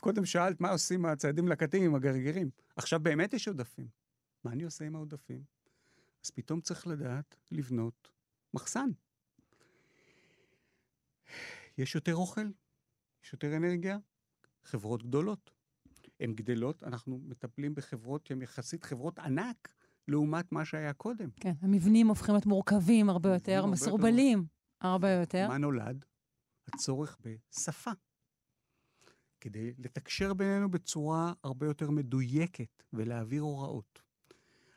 קודם שאלת מה עושים הצעדים לקטים עם הגרגירים. עכשיו באמת יש עודפים. מה אני עושה עם העודפים? אז פתאום צריך לדעת לבנות מחסן. יש יותר אוכל, יש יותר אנרגיה, חברות גדולות. הן גדלות, אנחנו מטפלים בחברות שהן יחסית חברות ענק לעומת מה שהיה קודם. כן, המבנים הופכים להיות מורכבים הרבה יותר, הרבה יותר מסורבלים הרבה יותר. מה נולד? הצורך בשפה. כדי לתקשר בינינו בצורה הרבה יותר מדויקת ולהעביר הוראות.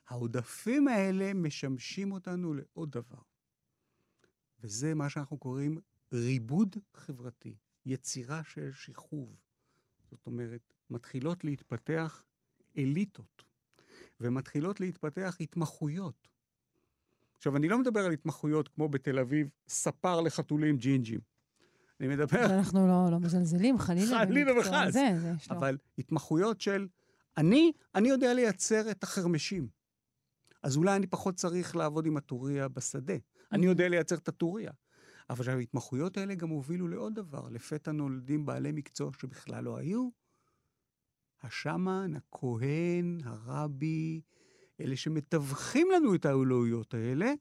העודפים האלה משמשים אותנו לעוד דבר, וזה מה שאנחנו קוראים ריבוד חברתי, יצירה של שכוב. זאת אומרת, מתחילות להתפתח אליטות, ומתחילות להתפתח התמחויות. עכשיו, אני לא מדבר על התמחויות כמו בתל אביב, ספר לחתולים ג'ינג'ים. אני מדבר אנחנו לא, לא מזלזלים, חלילה. חלילה וחס. זה יש לו. אבל התמחויות של אני, אני יודע לייצר את החרמשים. אז אולי אני פחות צריך לעבוד עם הטוריה בשדה. אני יודע לייצר את הטוריה. אבל ההתמחויות האלה גם הובילו לעוד דבר. לפתע נולדים בעלי מקצוע שבכלל לא היו. השאמן, הכהן, הרבי, אלה שמתווכים לנו את האלוהויות האלה,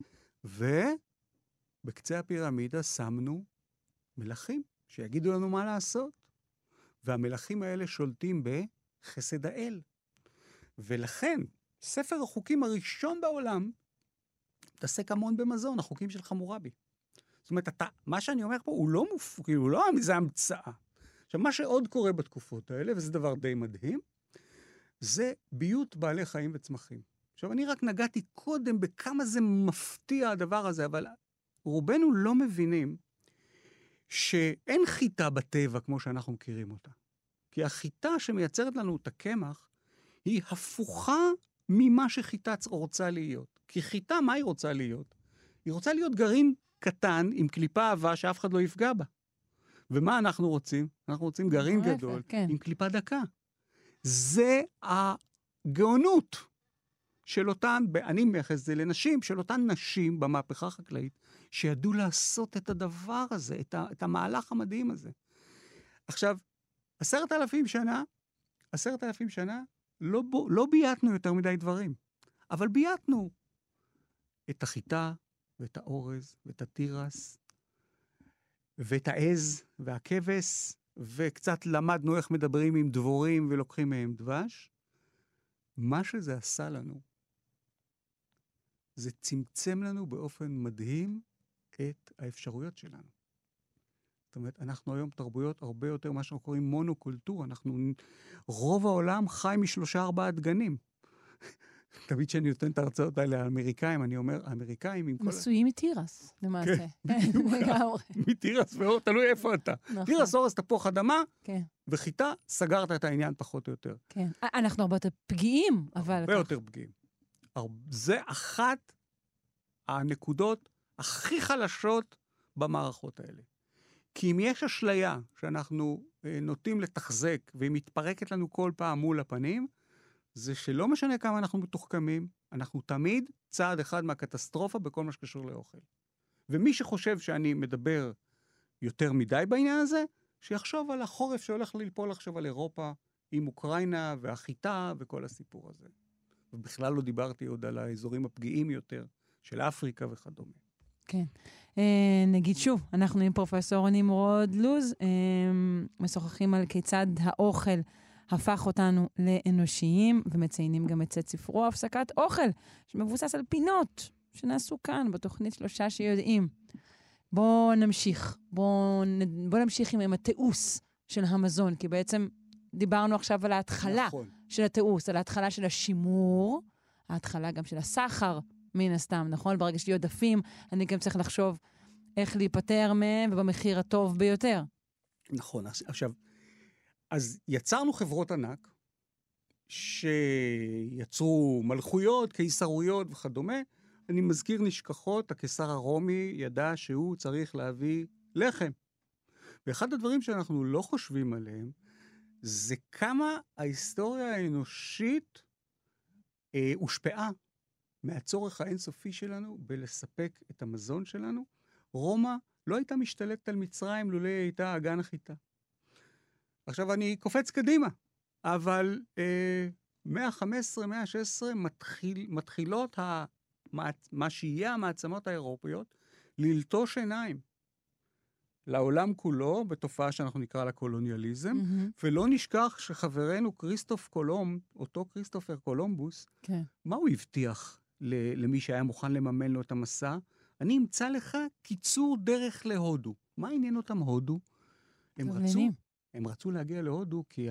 ובקצה הפירמידה שמנו מלכים שיגידו לנו מה לעשות. והמלכים האלה שולטים בחסד האל. ולכן, ספר החוקים הראשון בעולם מתעסק המון במזון, החוקים של חמורבי. זאת אומרת, אתה, מה שאני אומר פה הוא לא מופ... כאילו, לא איזה המצאה. עכשיו, מה שעוד קורה בתקופות האלה, וזה דבר די מדהים, זה ביות בעלי חיים וצמחים. עכשיו, אני רק נגעתי קודם בכמה זה מפתיע הדבר הזה, אבל רובנו לא מבינים שאין חיטה בטבע כמו שאנחנו מכירים אותה. כי החיטה שמייצרת לנו את הקמח, היא הפוכה ממה שחיטה רוצה להיות. כי חיטה, מה היא רוצה להיות? היא רוצה להיות גרעין קטן עם קליפה עבה שאף אחד לא יפגע בה. ומה אנחנו רוצים? אנחנו רוצים גרעין גדול כן. עם קליפה דקה. זה הגאונות של אותן, אני מייחס את זה לנשים, של אותן נשים במהפכה החקלאית, שידעו לעשות את הדבר הזה, את, ה, את המהלך המדהים הזה. עכשיו, עשרת אלפים שנה, עשרת אלפים שנה, לא, לא בייתנו יותר מדי דברים, אבל בייתנו את החיטה, ואת האורז, ואת התירס, ואת העז, והכבש, וקצת למדנו איך מדברים עם דבורים ולוקחים מהם דבש. מה שזה עשה לנו, זה צמצם לנו באופן מדהים את האפשרויות שלנו. זאת אומרת, אנחנו היום תרבויות הרבה יותר מה שאנחנו קוראים מונוקולטורה. אנחנו, רוב העולם חי משלושה ארבעה דגנים. תמיד כשאני נותן את ההרצאות האלה לאמריקאים, אני אומר, האמריקאים עם כל... נשואים מתירס, למעשה. כן, לגמרי. מתירס ואור, תלוי איפה אתה. נכון. תירס, אורס, תפוח אדמה, כן. וחיטה, סגרת את העניין פחות או יותר. כן. אנחנו הרבה יותר פגיעים, אבל... הרבה יותר פגיעים. זה אחת הנקודות הכי חלשות במערכות האלה. כי אם יש אשליה שאנחנו אה, נוטים לתחזק והיא מתפרקת לנו כל פעם מול הפנים, זה שלא משנה כמה אנחנו מתוחכמים, אנחנו תמיד צעד אחד מהקטסטרופה בכל מה שקשור לאוכל. ומי שחושב שאני מדבר יותר מדי בעניין הזה, שיחשוב על החורף שהולך ליפול עכשיו על אירופה עם אוקראינה והחיטה וכל הסיפור הזה. ובכלל לא דיברתי עוד על האזורים הפגיעים יותר של אפריקה וכדומה. כן. אה, נגיד שוב, אנחנו עם פרופסור נמרוד לוז, אה, משוחחים על כיצד האוכל הפך אותנו לאנושיים, ומציינים גם את סט ספרו הפסקת אוכל, שמבוסס על פינות שנעשו כאן בתוכנית שלושה שיודעים. בואו נמשיך, בואו בוא נמשיך עם, עם התיעוש של המזון, כי בעצם דיברנו עכשיו על ההתחלה נכון. של התיעוש, על ההתחלה של השימור, ההתחלה גם של הסחר, מן הסתם, נכון? ברגע שלי עודפים, אני גם צריך לחשוב איך להיפטר מהם ובמחיר הטוב ביותר. נכון. עכשיו, אז יצרנו חברות ענק, שיצרו מלכויות, קיסרויות וכדומה. אני מזכיר נשכחות, הקיסר הרומי ידע שהוא צריך להביא לחם. ואחד הדברים שאנחנו לא חושבים עליהם, זה כמה ההיסטוריה האנושית אה, הושפעה מהצורך האינסופי שלנו בלספק את המזון שלנו. רומא לא הייתה משתלטת על מצרים לולא הייתה אגן החיטה. עכשיו אני קופץ קדימה, אבל אה, 115, 116 מתחיל, מתחילות ה, מה, מה שיהיה המעצמות האירופיות ללטוש עיניים לעולם כולו, בתופעה שאנחנו נקרא לה קולוניאליזם, mm-hmm. ולא נשכח שחברנו כריסטוף קולומב, אותו כריסטופר קולומבוס, כן. מה הוא הבטיח למי שהיה מוכן לממן לו את המסע? אני אמצא לך קיצור דרך להודו. מה עניין אותם הודו? הם רצו, הם רצו להגיע להודו כי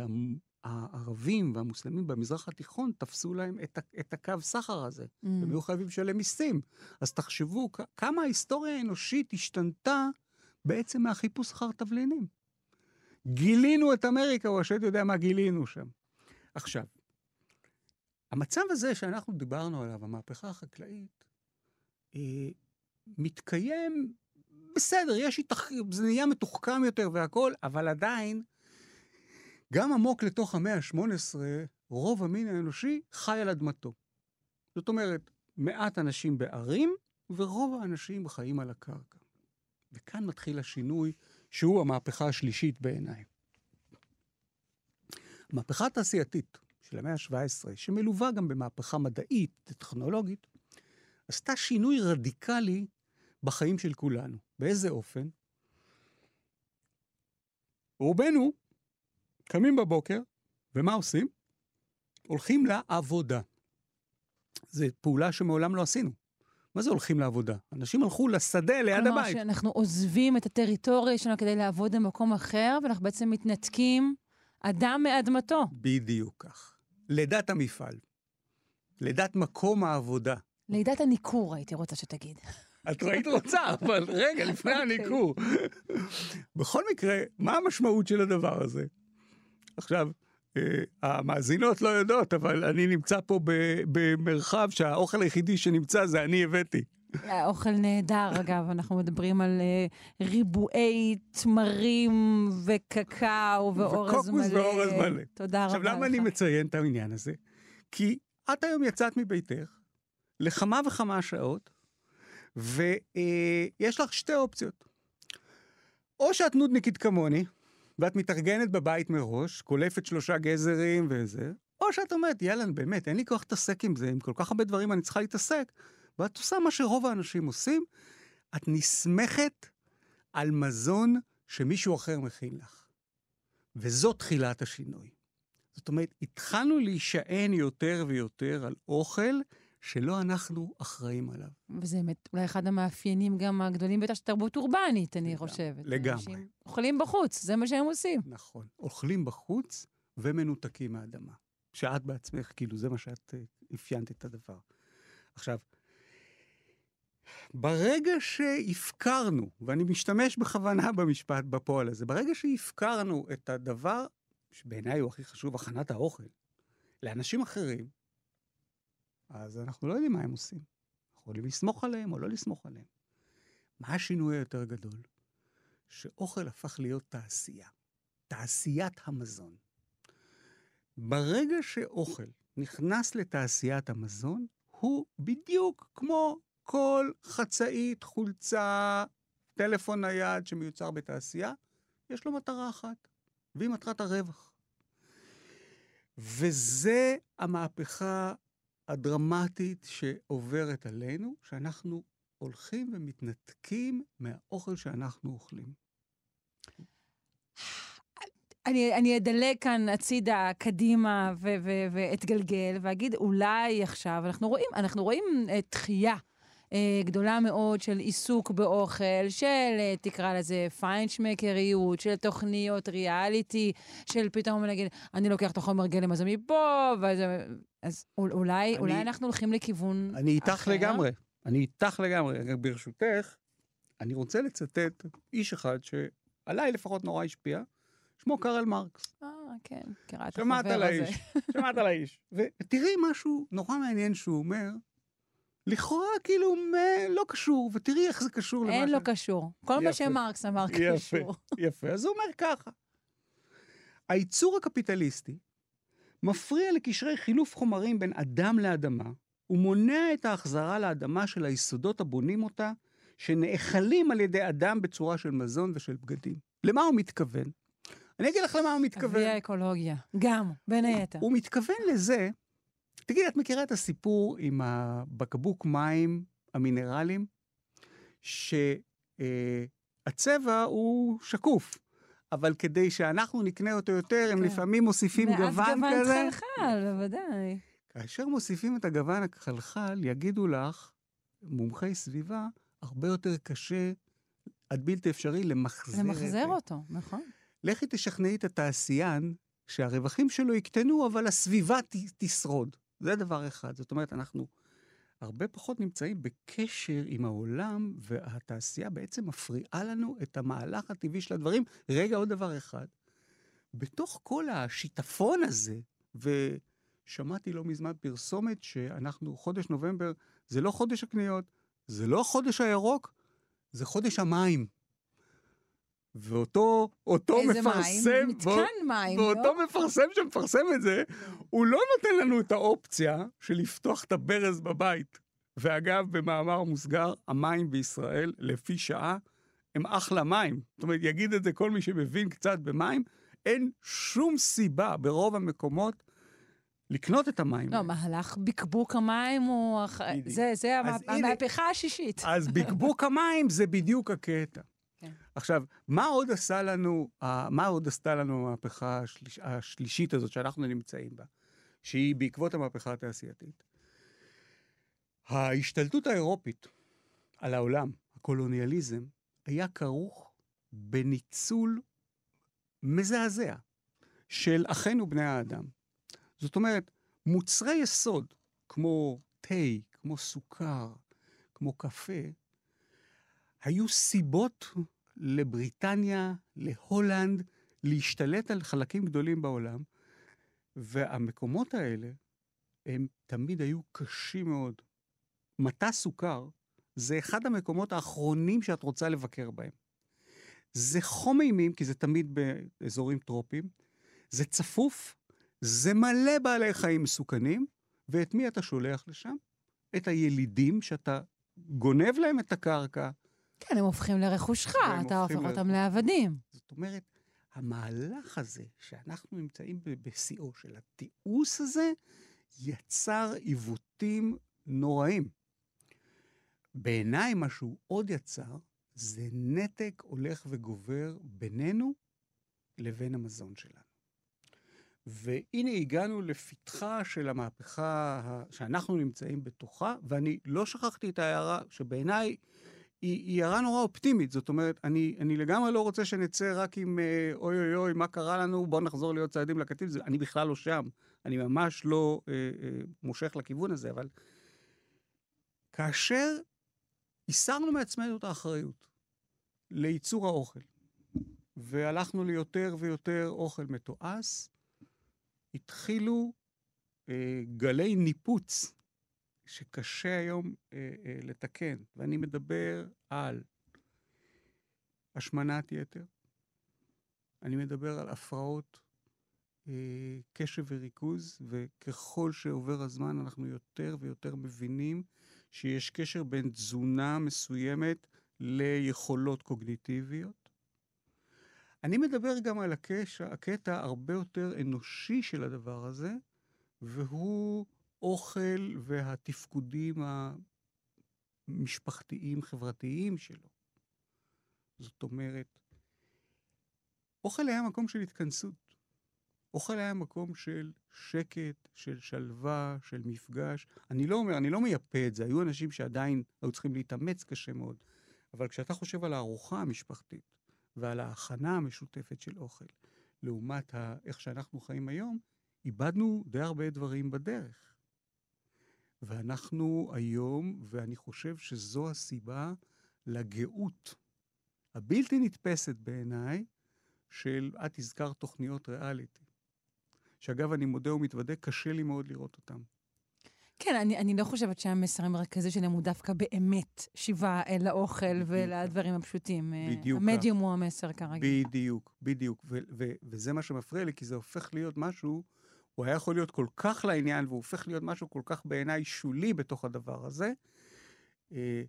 הערבים והמוסלמים במזרח התיכון תפסו להם את, את הקו סחר הזה. Mm. הם היו חייבים לשלם מיסים. אז תחשבו כמה ההיסטוריה האנושית השתנתה בעצם מהחיפוש אחר תבלינים. גילינו את אמריקה, או השד יודע מה גילינו שם. עכשיו, המצב הזה שאנחנו דיברנו עליו, המהפכה החקלאית, אה, מתקיים, בסדר, יש התח... זה נהיה מתוחכם יותר והכול, אבל עדיין, גם עמוק לתוך המאה ה-18, רוב המין האנושי חי על אדמתו. זאת אומרת, מעט אנשים בערים ורוב האנשים חיים על הקרקע. וכאן מתחיל השינוי, שהוא המהפכה השלישית בעיניי. המהפכה התעשייתית של המאה ה-17, שמלווה גם במהפכה מדעית וטכנולוגית, עשתה שינוי רדיקלי בחיים של כולנו. באיזה אופן? רובנו קמים בבוקר, ומה עושים? הולכים לעבודה. זו פעולה שמעולם לא עשינו. מה זה הולכים לעבודה? אנשים הלכו לשדה ליד כלומר, הבית. כלומר, שאנחנו עוזבים את הטריטוריה שלנו כדי לעבוד במקום אחר, ואנחנו בעצם מתנתקים אדם מאדמתו. בדיוק כך. לידת המפעל. לידת מקום העבודה. לידת הניכור, הייתי רוצה שתגיד. את ראית רוצה, אבל רגע, לפני אוקיי. הניכור. בכל מקרה, מה המשמעות של הדבר הזה? עכשיו, אה, המאזינות לא יודעות, אבל אני נמצא פה ב- במרחב שהאוכל היחידי שנמצא זה אני הבאתי. האוכל נהדר, אגב, אנחנו מדברים על אה, ריבועי תמרים וקקאו ואורז מלא. וקוקוס ואורז מלא. תודה רבה עכשיו, לך. למה אני מציין את העניין הזה? כי את היום יצאת מביתך לכמה וכמה שעות, ויש לך שתי אופציות. או שאת נודניקית כמוני, ואת מתארגנת בבית מראש, קולפת שלושה גזרים וזה, או שאת אומרת, יאללה, באמת, אין לי כוח להתעסק עם זה, עם כל כך הרבה דברים אני צריכה להתעסק, ואת עושה מה שרוב האנשים עושים, את נסמכת על מזון שמישהו אחר מכין לך. וזו תחילת השינוי. זאת אומרת, התחלנו להישען יותר ויותר על אוכל שלא אנחנו אחראים עליו. וזה באמת אולי אחד המאפיינים גם הגדולים ביותר של תרבות אורבנית, אני לגמרי, חושבת. לגמרי. אנשים אוכלים בחוץ, זה מה שהם עושים. נכון. אוכלים בחוץ ומנותקים מהאדמה. שאת בעצמך, כאילו, זה מה שאת אה, אפיינת את הדבר. עכשיו, ברגע שהפקרנו, ואני משתמש בכוונה במשפט, בפועל הזה, ברגע שהפקרנו את הדבר, שבעיניי הוא הכי חשוב, הכנת האוכל, לאנשים אחרים, אז אנחנו לא יודעים מה הם עושים. אנחנו יכולים לסמוך עליהם או לא לסמוך עליהם. מה השינוי היותר גדול? שאוכל הפך להיות תעשייה. תעשיית המזון. ברגע שאוכל נכנס לתעשיית המזון, הוא בדיוק כמו כל חצאית, חולצה, טלפון נייד שמיוצר בתעשייה, יש לו מטרה אחת, והיא מטרת הרווח. וזה המהפכה הדרמטית שעוברת עלינו, שאנחנו הולכים ומתנתקים מהאוכל שאנחנו אוכלים. אני, אני אדלג כאן הצידה, קדימה, ואתגלגל, ואגיד, אולי עכשיו, אנחנו רואים, אנחנו רואים אה, דחייה. אה, גדולה מאוד של עיסוק באוכל, של, אה, תקרא לזה, פיינשמקריות, של תוכניות ריאליטי, של פתאום נגיד, אני לוקח את החומר גלם הזה מפה, וזה... אז אול- אולי, אני- אולי אנחנו הולכים לכיוון אני איתך אחר? לגמרי. אני איתך לגמרי. ברשותך, אני רוצה לצטט איש אחד שעליי לפחות נורא השפיע, שמו קרל מרקס. אה, כן, קראת שמעת החבר על הזה. האיש, שמעת על האיש. ותראי משהו נורא מעניין שהוא אומר, לכאורה כאילו לא קשור, ותראי איך זה קשור למה אין לו ש- קשור. כל מה יפה. שמרקס אמר יפה, קשור. יפה. אז הוא אומר ככה, הייצור הקפיטליסטי מפריע לקשרי חילוף חומרים בין אדם לאדמה, ומונע את ההחזרה לאדמה של היסודות הבונים אותה, שנאכלים על ידי אדם בצורה של מזון ושל בגדים. למה הוא מתכוון? אני אגיד לך למה הוא מתכוון. אבי האקולוגיה. גם, בין היתר. הוא מתכוון לזה, תגידי, את מכירה את הסיפור עם הבקבוק מים המינרליים? שהצבע הוא שקוף, אבל כדי שאנחנו נקנה אותו יותר, הם כן. לפעמים מוסיפים ואז גוון כזה. גוון חלחל, בוודאי. כאשר מוסיפים את הגוון הכחלחל, יגידו לך, מומחי סביבה, הרבה יותר קשה, עד בלתי אפשרי, למחזר למחזר. אותו, נכון. לכי תשכנעי את התעשיין שהרווחים שלו יקטנו, אבל הסביבה ת, תשרוד. זה דבר אחד. זאת אומרת, אנחנו הרבה פחות נמצאים בקשר עם העולם, והתעשייה בעצם מפריעה לנו את המהלך הטבעי של הדברים. רגע, עוד דבר אחד. בתוך כל השיטפון הזה, ושמעתי לא מזמן פרסומת שאנחנו, חודש נובמבר, זה לא חודש הקניות, זה לא החודש הירוק, זה חודש המים. ואותו אותו מפרסם, מים? מתקן מים, ואותו לא? מפרסם שמפרסם את זה, הוא לא נותן לנו את האופציה של לפתוח את הברז בבית ואגב, במאמר מוסגר, המים בישראל, לפי שעה, הם אחלה מים. זאת אומרת, יגיד את זה כל מי שמבין קצת במים, אין שום סיבה ברוב המקומות לקנות את המים. לא, מהלך בקבוק המים הוא... זה, זה המה- המהפכה השישית. אז בקבוק המים זה בדיוק הקטע. עכשיו, מה עוד עשה לנו, מה עוד עשתה לנו המהפכה השליש, השלישית הזאת שאנחנו נמצאים בה, שהיא בעקבות המהפכה התעשייתית? ההשתלטות האירופית על העולם, הקולוניאליזם, היה כרוך בניצול מזעזע של אחינו בני האדם. זאת אומרת, מוצרי יסוד כמו תה, כמו סוכר, כמו קפה, היו סיבות לבריטניה, להולנד, להשתלט על חלקים גדולים בעולם, והמקומות האלה, הם תמיד היו קשים מאוד. מטע סוכר זה אחד המקומות האחרונים שאת רוצה לבקר בהם. זה חום אימים, כי זה תמיד באזורים טרופיים, זה צפוף, זה מלא בעלי חיים מסוכנים, ואת מי אתה שולח לשם? את הילידים שאתה גונב להם את הקרקע. כן, הם הופכים לרכושך, אתה הופך אותם. לעבדים. זאת אומרת, המהלך הזה, שאנחנו נמצאים בשיאו של התיעוש הזה, יצר עיוותים נוראים. בעיניי, מה שהוא עוד יצר, זה נתק הולך וגובר בינינו לבין המזון שלנו. והנה הגענו לפתחה של המהפכה שאנחנו נמצאים בתוכה, ואני לא שכחתי את ההערה שבעיניי היא, היא הערה נורא אופטימית. זאת אומרת, אני, אני לגמרי לא רוצה שנצא רק עם אה, אוי אוי אוי, מה קרה לנו, בואו נחזור להיות צעדים לקטיף. זה, אני בכלל לא שם. אני ממש לא אה, אה, מושך לכיוון הזה, אבל כאשר הסרנו מעצמנו את האחריות לייצור האוכל, והלכנו ליותר ויותר אוכל מתועש, התחילו אה, גלי ניפוץ שקשה היום אה, אה, לתקן. ואני מדבר על השמנת יתר, אני מדבר על הפרעות אה, קשב וריכוז, וככל שעובר הזמן אנחנו יותר ויותר מבינים שיש קשר בין תזונה מסוימת ליכולות קוגניטיביות. אני מדבר גם על הקשר, הקטע הרבה יותר אנושי של הדבר הזה, והוא אוכל והתפקודים המשפחתיים, חברתיים שלו. זאת אומרת, אוכל היה מקום של התכנסות. אוכל היה מקום של שקט, של שלווה, של מפגש. אני לא אומר, אני לא מייפה את זה, היו אנשים שעדיין היו צריכים להתאמץ קשה מאוד. אבל כשאתה חושב על הארוחה המשפחתית ועל ההכנה המשותפת של אוכל, לעומת ה... איך שאנחנו חיים היום, איבדנו די הרבה דברים בדרך. ואנחנו היום, ואני חושב שזו הסיבה לגאות הבלתי נתפסת בעיניי של, את הזכרת תוכניות ריאליטי. שאגב, אני מודה ומתוודה, קשה לי מאוד לראות אותם. כן, אני, אני לא חושבת שהמסר המרכזי שלהם הוא דווקא באמת שיבה אל האוכל בדיוק ולדברים הפשוטים. אה, בדיוק המדיום הוא המסר כרגיל. בדיוק, בדיוק. ו- ו- וזה מה שמפריע לי, כי זה הופך להיות משהו, הוא היה יכול להיות כל כך לעניין, והוא הופך להיות משהו כל כך בעיניי שולי בתוך הדבר הזה. אה,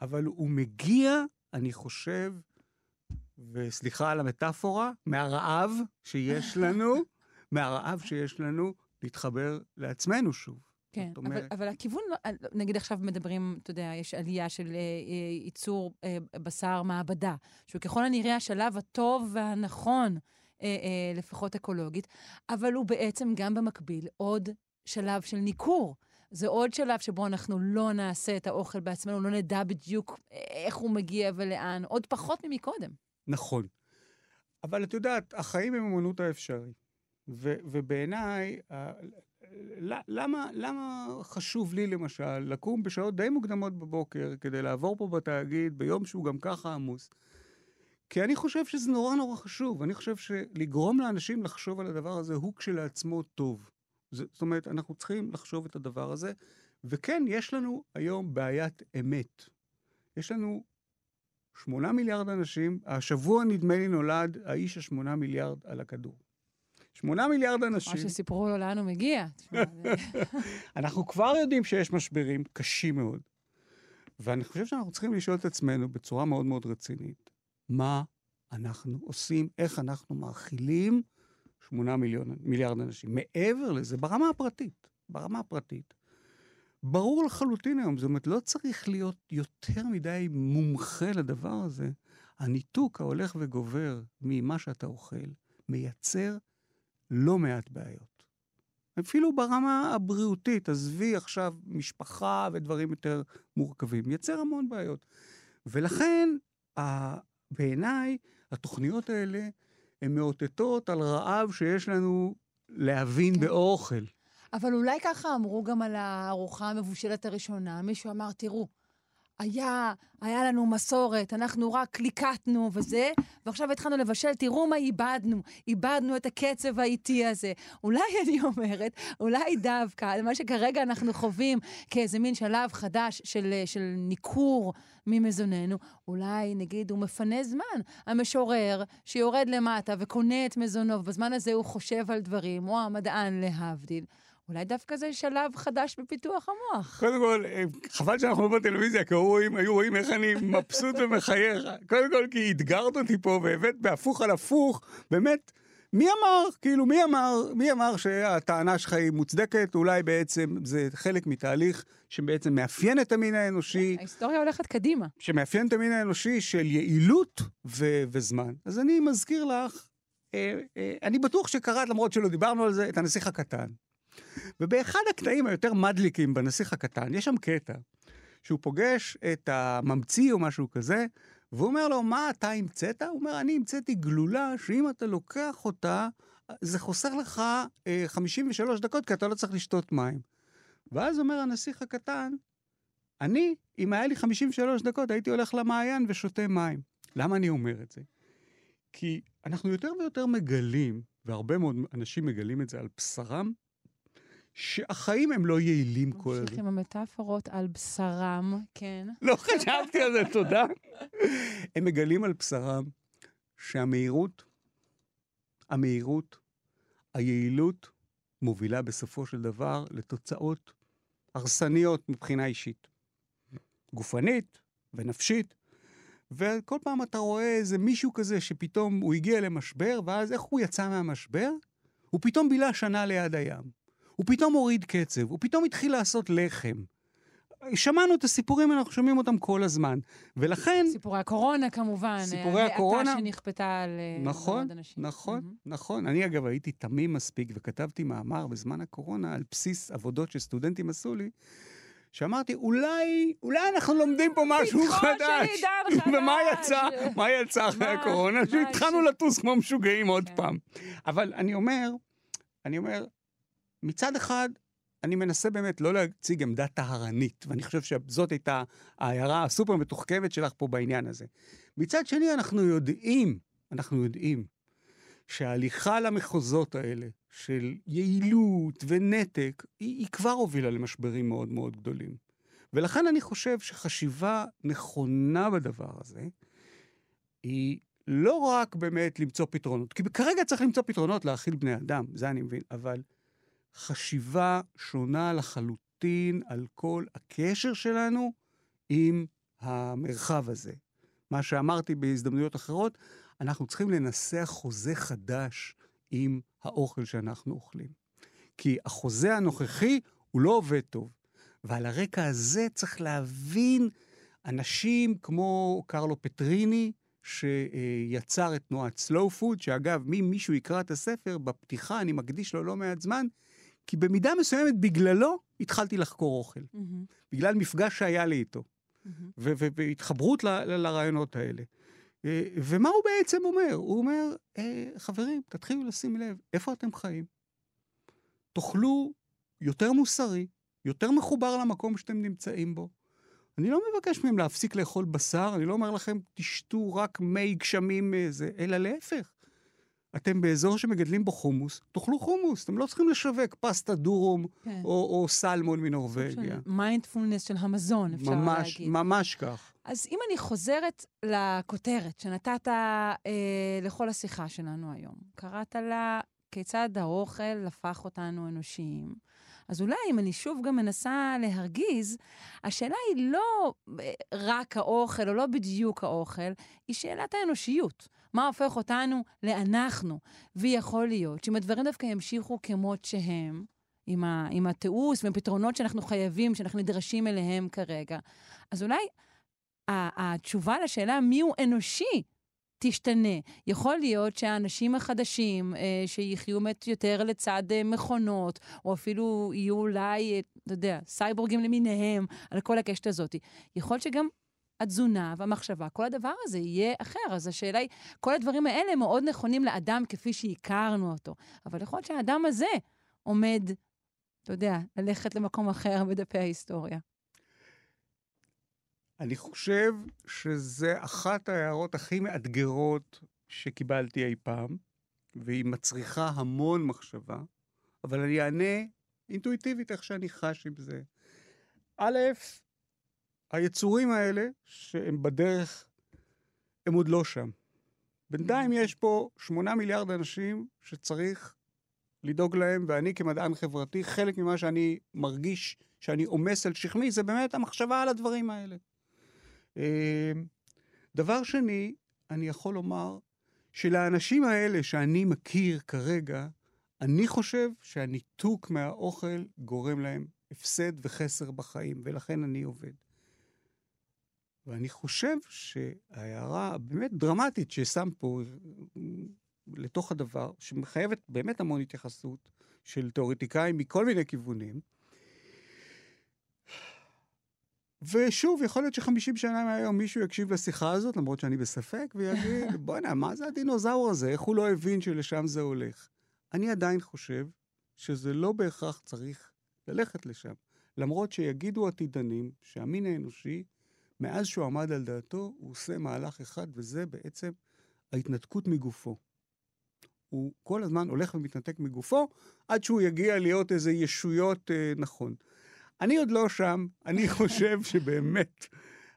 אבל הוא מגיע, אני חושב, וסליחה על המטאפורה, מהרעב שיש לנו, מהרעב שיש לנו להתחבר לעצמנו שוב. כן, אבל, אומרת- אבל הכיוון, לא- נגיד עכשיו מדברים, אתה יודע, יש עלייה של אה, אה, ייצור אה, בשר מעבדה, שהוא ככל הנראה השלב הטוב והנכון, אה, אה, לפחות אקולוגית, אבל הוא בעצם גם במקביל עוד שלב של ניכור. זה עוד שלב שבו אנחנו לא נעשה את האוכל בעצמנו, לא נדע בדיוק איך הוא מגיע ולאן, עוד פחות ממקודם. נכון. אבל את יודעת, החיים הם אמנות האפשרי. ו- ובעיניי, למה, למה חשוב לי למשל לקום בשעות די מוקדמות בבוקר כדי לעבור פה בתאגיד ביום שהוא גם ככה עמוס? כי אני חושב שזה נורא נורא חשוב. אני חושב שלגרום לאנשים לחשוב על הדבר הזה הוא כשלעצמו טוב. זאת אומרת, אנחנו צריכים לחשוב את הדבר הזה. וכן, יש לנו היום בעיית אמת. יש לנו שמונה מיליארד אנשים, השבוע נדמה לי נולד האיש השמונה מיליארד על הכדור. שמונה מיליארד מה אנשים. שסיפרו לו לאן הוא מגיע. אנחנו כבר יודעים שיש משברים קשים מאוד. ואני חושב שאנחנו צריכים לשאול את עצמנו בצורה מאוד מאוד רצינית, מה אנחנו עושים, איך אנחנו מאכילים שמונה מיליון, מיליארד אנשים. מעבר לזה, ברמה הפרטית, ברמה הפרטית, ברור לחלוטין היום, זאת אומרת, לא צריך להיות יותר מדי מומחה לדבר הזה. הניתוק ההולך וגובר ממה שאתה אוכל מייצר לא מעט בעיות. אפילו ברמה הבריאותית, עזבי עכשיו משפחה ודברים יותר מורכבים, מייצר המון בעיות. ולכן, בעיניי, התוכניות האלה הן מאותתות על רעב שיש לנו להבין כן. באוכל. אבל אולי ככה אמרו גם על הארוחה המבושלת הראשונה. מישהו אמר, תראו, היה, היה לנו מסורת, אנחנו רק ליקטנו וזה, ועכשיו התחלנו לבשל, תראו מה איבדנו, איבדנו את הקצב האיטי הזה. אולי אני אומרת, אולי דווקא, מה שכרגע אנחנו חווים כאיזה מין שלב חדש של, של ניכור ממזוננו, אולי נגיד הוא מפנה זמן. המשורר שיורד למטה וקונה את מזונו, ובזמן הזה הוא חושב על דברים, או המדען להבדיל. אולי דווקא זה שלב חדש בפיתוח המוח. קודם כל, אה, חבל שאנחנו לא בטלוויזיה, כי היו רואים, היו רואים איך אני מבסוט ומחייך. קודם כל, כי אתגרת אותי פה והבאת בהפוך על הפוך, באמת, מי אמר, כאילו, מי אמר, מי אמר שהטענה שלך היא מוצדקת? אולי בעצם זה חלק מתהליך שבעצם מאפיין את המין האנושי, ההיסטוריה הולכת קדימה. שמאפיין את המין האנושי של יעילות ו- וזמן. אז אני מזכיר לך, אה, אה, אני בטוח שקראת, למרות שלא דיברנו על זה, את הנסיך הקטן. ובאחד הקטעים היותר מדליקים בנסיך הקטן, יש שם קטע שהוא פוגש את הממציא או משהו כזה, והוא אומר לו, מה אתה המצאת? הוא אומר, אני המצאתי גלולה שאם אתה לוקח אותה, זה חוסך לך אה, 53 דקות, כי אתה לא צריך לשתות מים. ואז אומר הנסיך הקטן, אני, אם היה לי 53 דקות, הייתי הולך למעיין ושותה מים. למה אני אומר את זה? כי אנחנו יותר ויותר מגלים, והרבה מאוד אנשים מגלים את זה על בשרם, שהחיים הם לא יעילים כל נמשיך הזמן. עם המטאפורות על בשרם, כן. לא חשבתי על זה, תודה. הם מגלים על בשרם שהמהירות, המהירות, היעילות, מובילה בסופו של דבר לתוצאות הרסניות מבחינה אישית. גופנית ונפשית. וכל פעם אתה רואה איזה מישהו כזה שפתאום הוא הגיע למשבר, ואז איך הוא יצא מהמשבר? הוא פתאום בילה שנה ליד הים. הוא פתאום הוריד קצב, הוא פתאום התחיל לעשות לחם. שמענו את הסיפורים, אנחנו שומעים אותם כל הזמן. ולכן, סיפורי הקורונה כמובן. סיפורי ההאטה הקורונה. שנכפתה על אה, נכון, מאוד אנשים. נכון, מהמם. נכון. אני אגב הייתי תמים מספיק וכתבתי מאמר בזמן הקורונה על בסיס עבודות שסטודנטים עשו לי, שאמרתי, אולי, אולי אנחנו לומדים פה משהו חדש. עידן חדש. ומה יצא? מה יצא אחרי הקורונה? שהתחלנו לטוס כמו משוגעים עוד כן. פעם. אבל אני אומר, אני אומר, מצד אחד, אני מנסה באמת לא להציג עמדה טהרנית, ואני חושב שזאת הייתה ההערה הסופר מתוחכמת שלך פה בעניין הזה. מצד שני, אנחנו יודעים, אנחנו יודעים, שההליכה למחוזות האלה של יעילות ונתק, היא, היא כבר הובילה למשברים מאוד מאוד גדולים. ולכן אני חושב שחשיבה נכונה בדבר הזה, היא לא רק באמת למצוא פתרונות, כי כרגע צריך למצוא פתרונות להאכיל בני אדם, זה אני מבין, אבל חשיבה שונה לחלוטין על כל הקשר שלנו עם המרחב הזה. מה שאמרתי בהזדמנויות אחרות, אנחנו צריכים לנסח חוזה חדש עם האוכל שאנחנו אוכלים. כי החוזה הנוכחי הוא לא עובד טוב. ועל הרקע הזה צריך להבין אנשים כמו קרלו פטריני, שיצר את תנועת סלואו פוד, שאגב, מי מישהו יקרא את הספר, בפתיחה אני מקדיש לו לא מעט זמן, כי במידה מסוימת בגללו התחלתי לחקור אוכל. מהמם, בגלל מפגש שהיה לי איתו, ו- והתחברות ל- ל- לרעיונות האלה. אה, ומה הוא בעצם אומר? הוא אומר, אה, חברים, תתחילו לשים לב, איפה אתם חיים? תאכלו יותר מוסרי, יותר מחובר למקום שאתם נמצאים בו. אני לא מבקש מהם להפסיק לאכול בשר, אני לא אומר לכם, תשתו רק מי גשמים, אה, זה, אלא להפך. אתם באזור שמגדלים בו חומוס, תאכלו חומוס, אתם לא צריכים לשווק פסטה דורום כן. או, או סלמון מנורבגיה. מיינדפולנס של המזון, אפשר ממש, להגיד. ממש כך. אז אם אני חוזרת לכותרת שנתת אה, לכל השיחה שלנו היום, קראת לה כיצד האוכל הפך אותנו אנושיים. אז אולי אם אני שוב גם מנסה להרגיז, השאלה היא לא אה, רק האוכל או לא בדיוק האוכל, היא שאלת האנושיות. מה הופך אותנו לאנחנו? ויכול להיות שאם הדברים דווקא ימשיכו כמות שהם, עם, ה, עם התיעוש ועם פתרונות שאנחנו חייבים, שאנחנו נדרשים אליהם כרגע, אז אולי התשובה לשאלה מיהו אנושי תשתנה. יכול להיות שהאנשים החדשים אה, שיחיו יותר לצד אה, מכונות, או אפילו יהיו אולי, אה, אתה יודע, סייבורגים למיניהם, על כל הקשת הזאת. יכול להיות שגם התזונה והמחשבה, כל הדבר הזה יהיה אחר. אז השאלה היא, כל הדברים האלה מאוד נכונים לאדם כפי שהכרנו אותו. אבל יכול להיות שהאדם הזה עומד, אתה יודע, ללכת למקום אחר בדפי ההיסטוריה. אני חושב שזה אחת ההערות הכי מאתגרות שקיבלתי אי פעם, והיא מצריכה המון מחשבה, אבל אני אענה אינטואיטיבית איך שאני חש עם זה. א', היצורים האלה, שהם בדרך, הם עוד לא שם. בינתיים יש פה שמונה מיליארד אנשים שצריך לדאוג להם, ואני כמדען חברתי, חלק ממה שאני מרגיש שאני עומס על שכמי, זה באמת המחשבה על הדברים האלה. אמ, דבר שני, אני יכול לומר שלאנשים האלה שאני מכיר כרגע, אני חושב שהניתוק מהאוכל גורם להם הפסד וחסר בחיים, ולכן אני עובד. ואני חושב שההערה הבאמת דרמטית ששם פה לתוך הדבר, שמחייבת באמת המון התייחסות של תיאורטיקאים מכל מיני כיוונים, ושוב, יכול להיות שחמישים שנה מהיום מישהו יקשיב לשיחה הזאת, למרות שאני בספק, ויגיד, בוא'נה, מה זה הדינוזאור הזה? איך הוא לא הבין שלשם זה הולך? אני עדיין חושב שזה לא בהכרח צריך ללכת לשם. למרות שיגידו עתידנים שהמין האנושי, מאז שהוא עמד על דעתו, הוא עושה מהלך אחד, וזה בעצם ההתנתקות מגופו. הוא כל הזמן הולך ומתנתק מגופו, עד שהוא יגיע להיות איזה ישויות אה, נכון. אני עוד לא שם, אני חושב שבאמת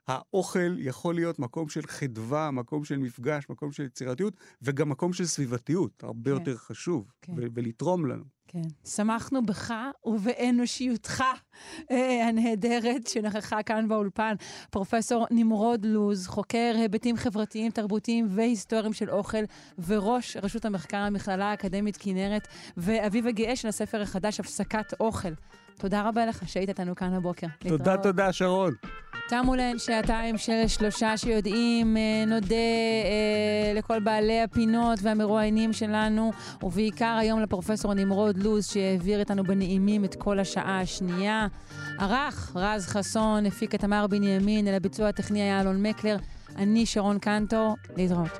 האוכל יכול להיות מקום של חדווה, מקום של מפגש, מקום של יצירתיות, וגם מקום של סביבתיות, הרבה כן. יותר חשוב, כן. ולתרום לנו. כן. שמחנו בך ובאנושיותך אה, הנהדרת שנכחה כאן באולפן. פרופסור נמרוד לוז, חוקר היבטים חברתיים, תרבותיים והיסטוריים של אוכל, וראש רשות המחקר המכללה האקדמית כנרת, ואביב הגאה של הספר החדש, הפסקת אוכל. תודה רבה לך שהיית איתנו כאן הבוקר. תודה, להתראות. תודה, שרון. תמו להן שעתיים של שלושה שיודעים. אה, נודה אה, לכל בעלי הפינות והמרואיינים שלנו, ובעיקר היום לפרופסור נמרוד לוז, שהעביר איתנו בנעימים את כל השעה השנייה. ערך רז חסון, הפיק את תמר בנימין, אל הביצוע הטכני היה אלון מקלר. אני שרון קנטור, להתראות.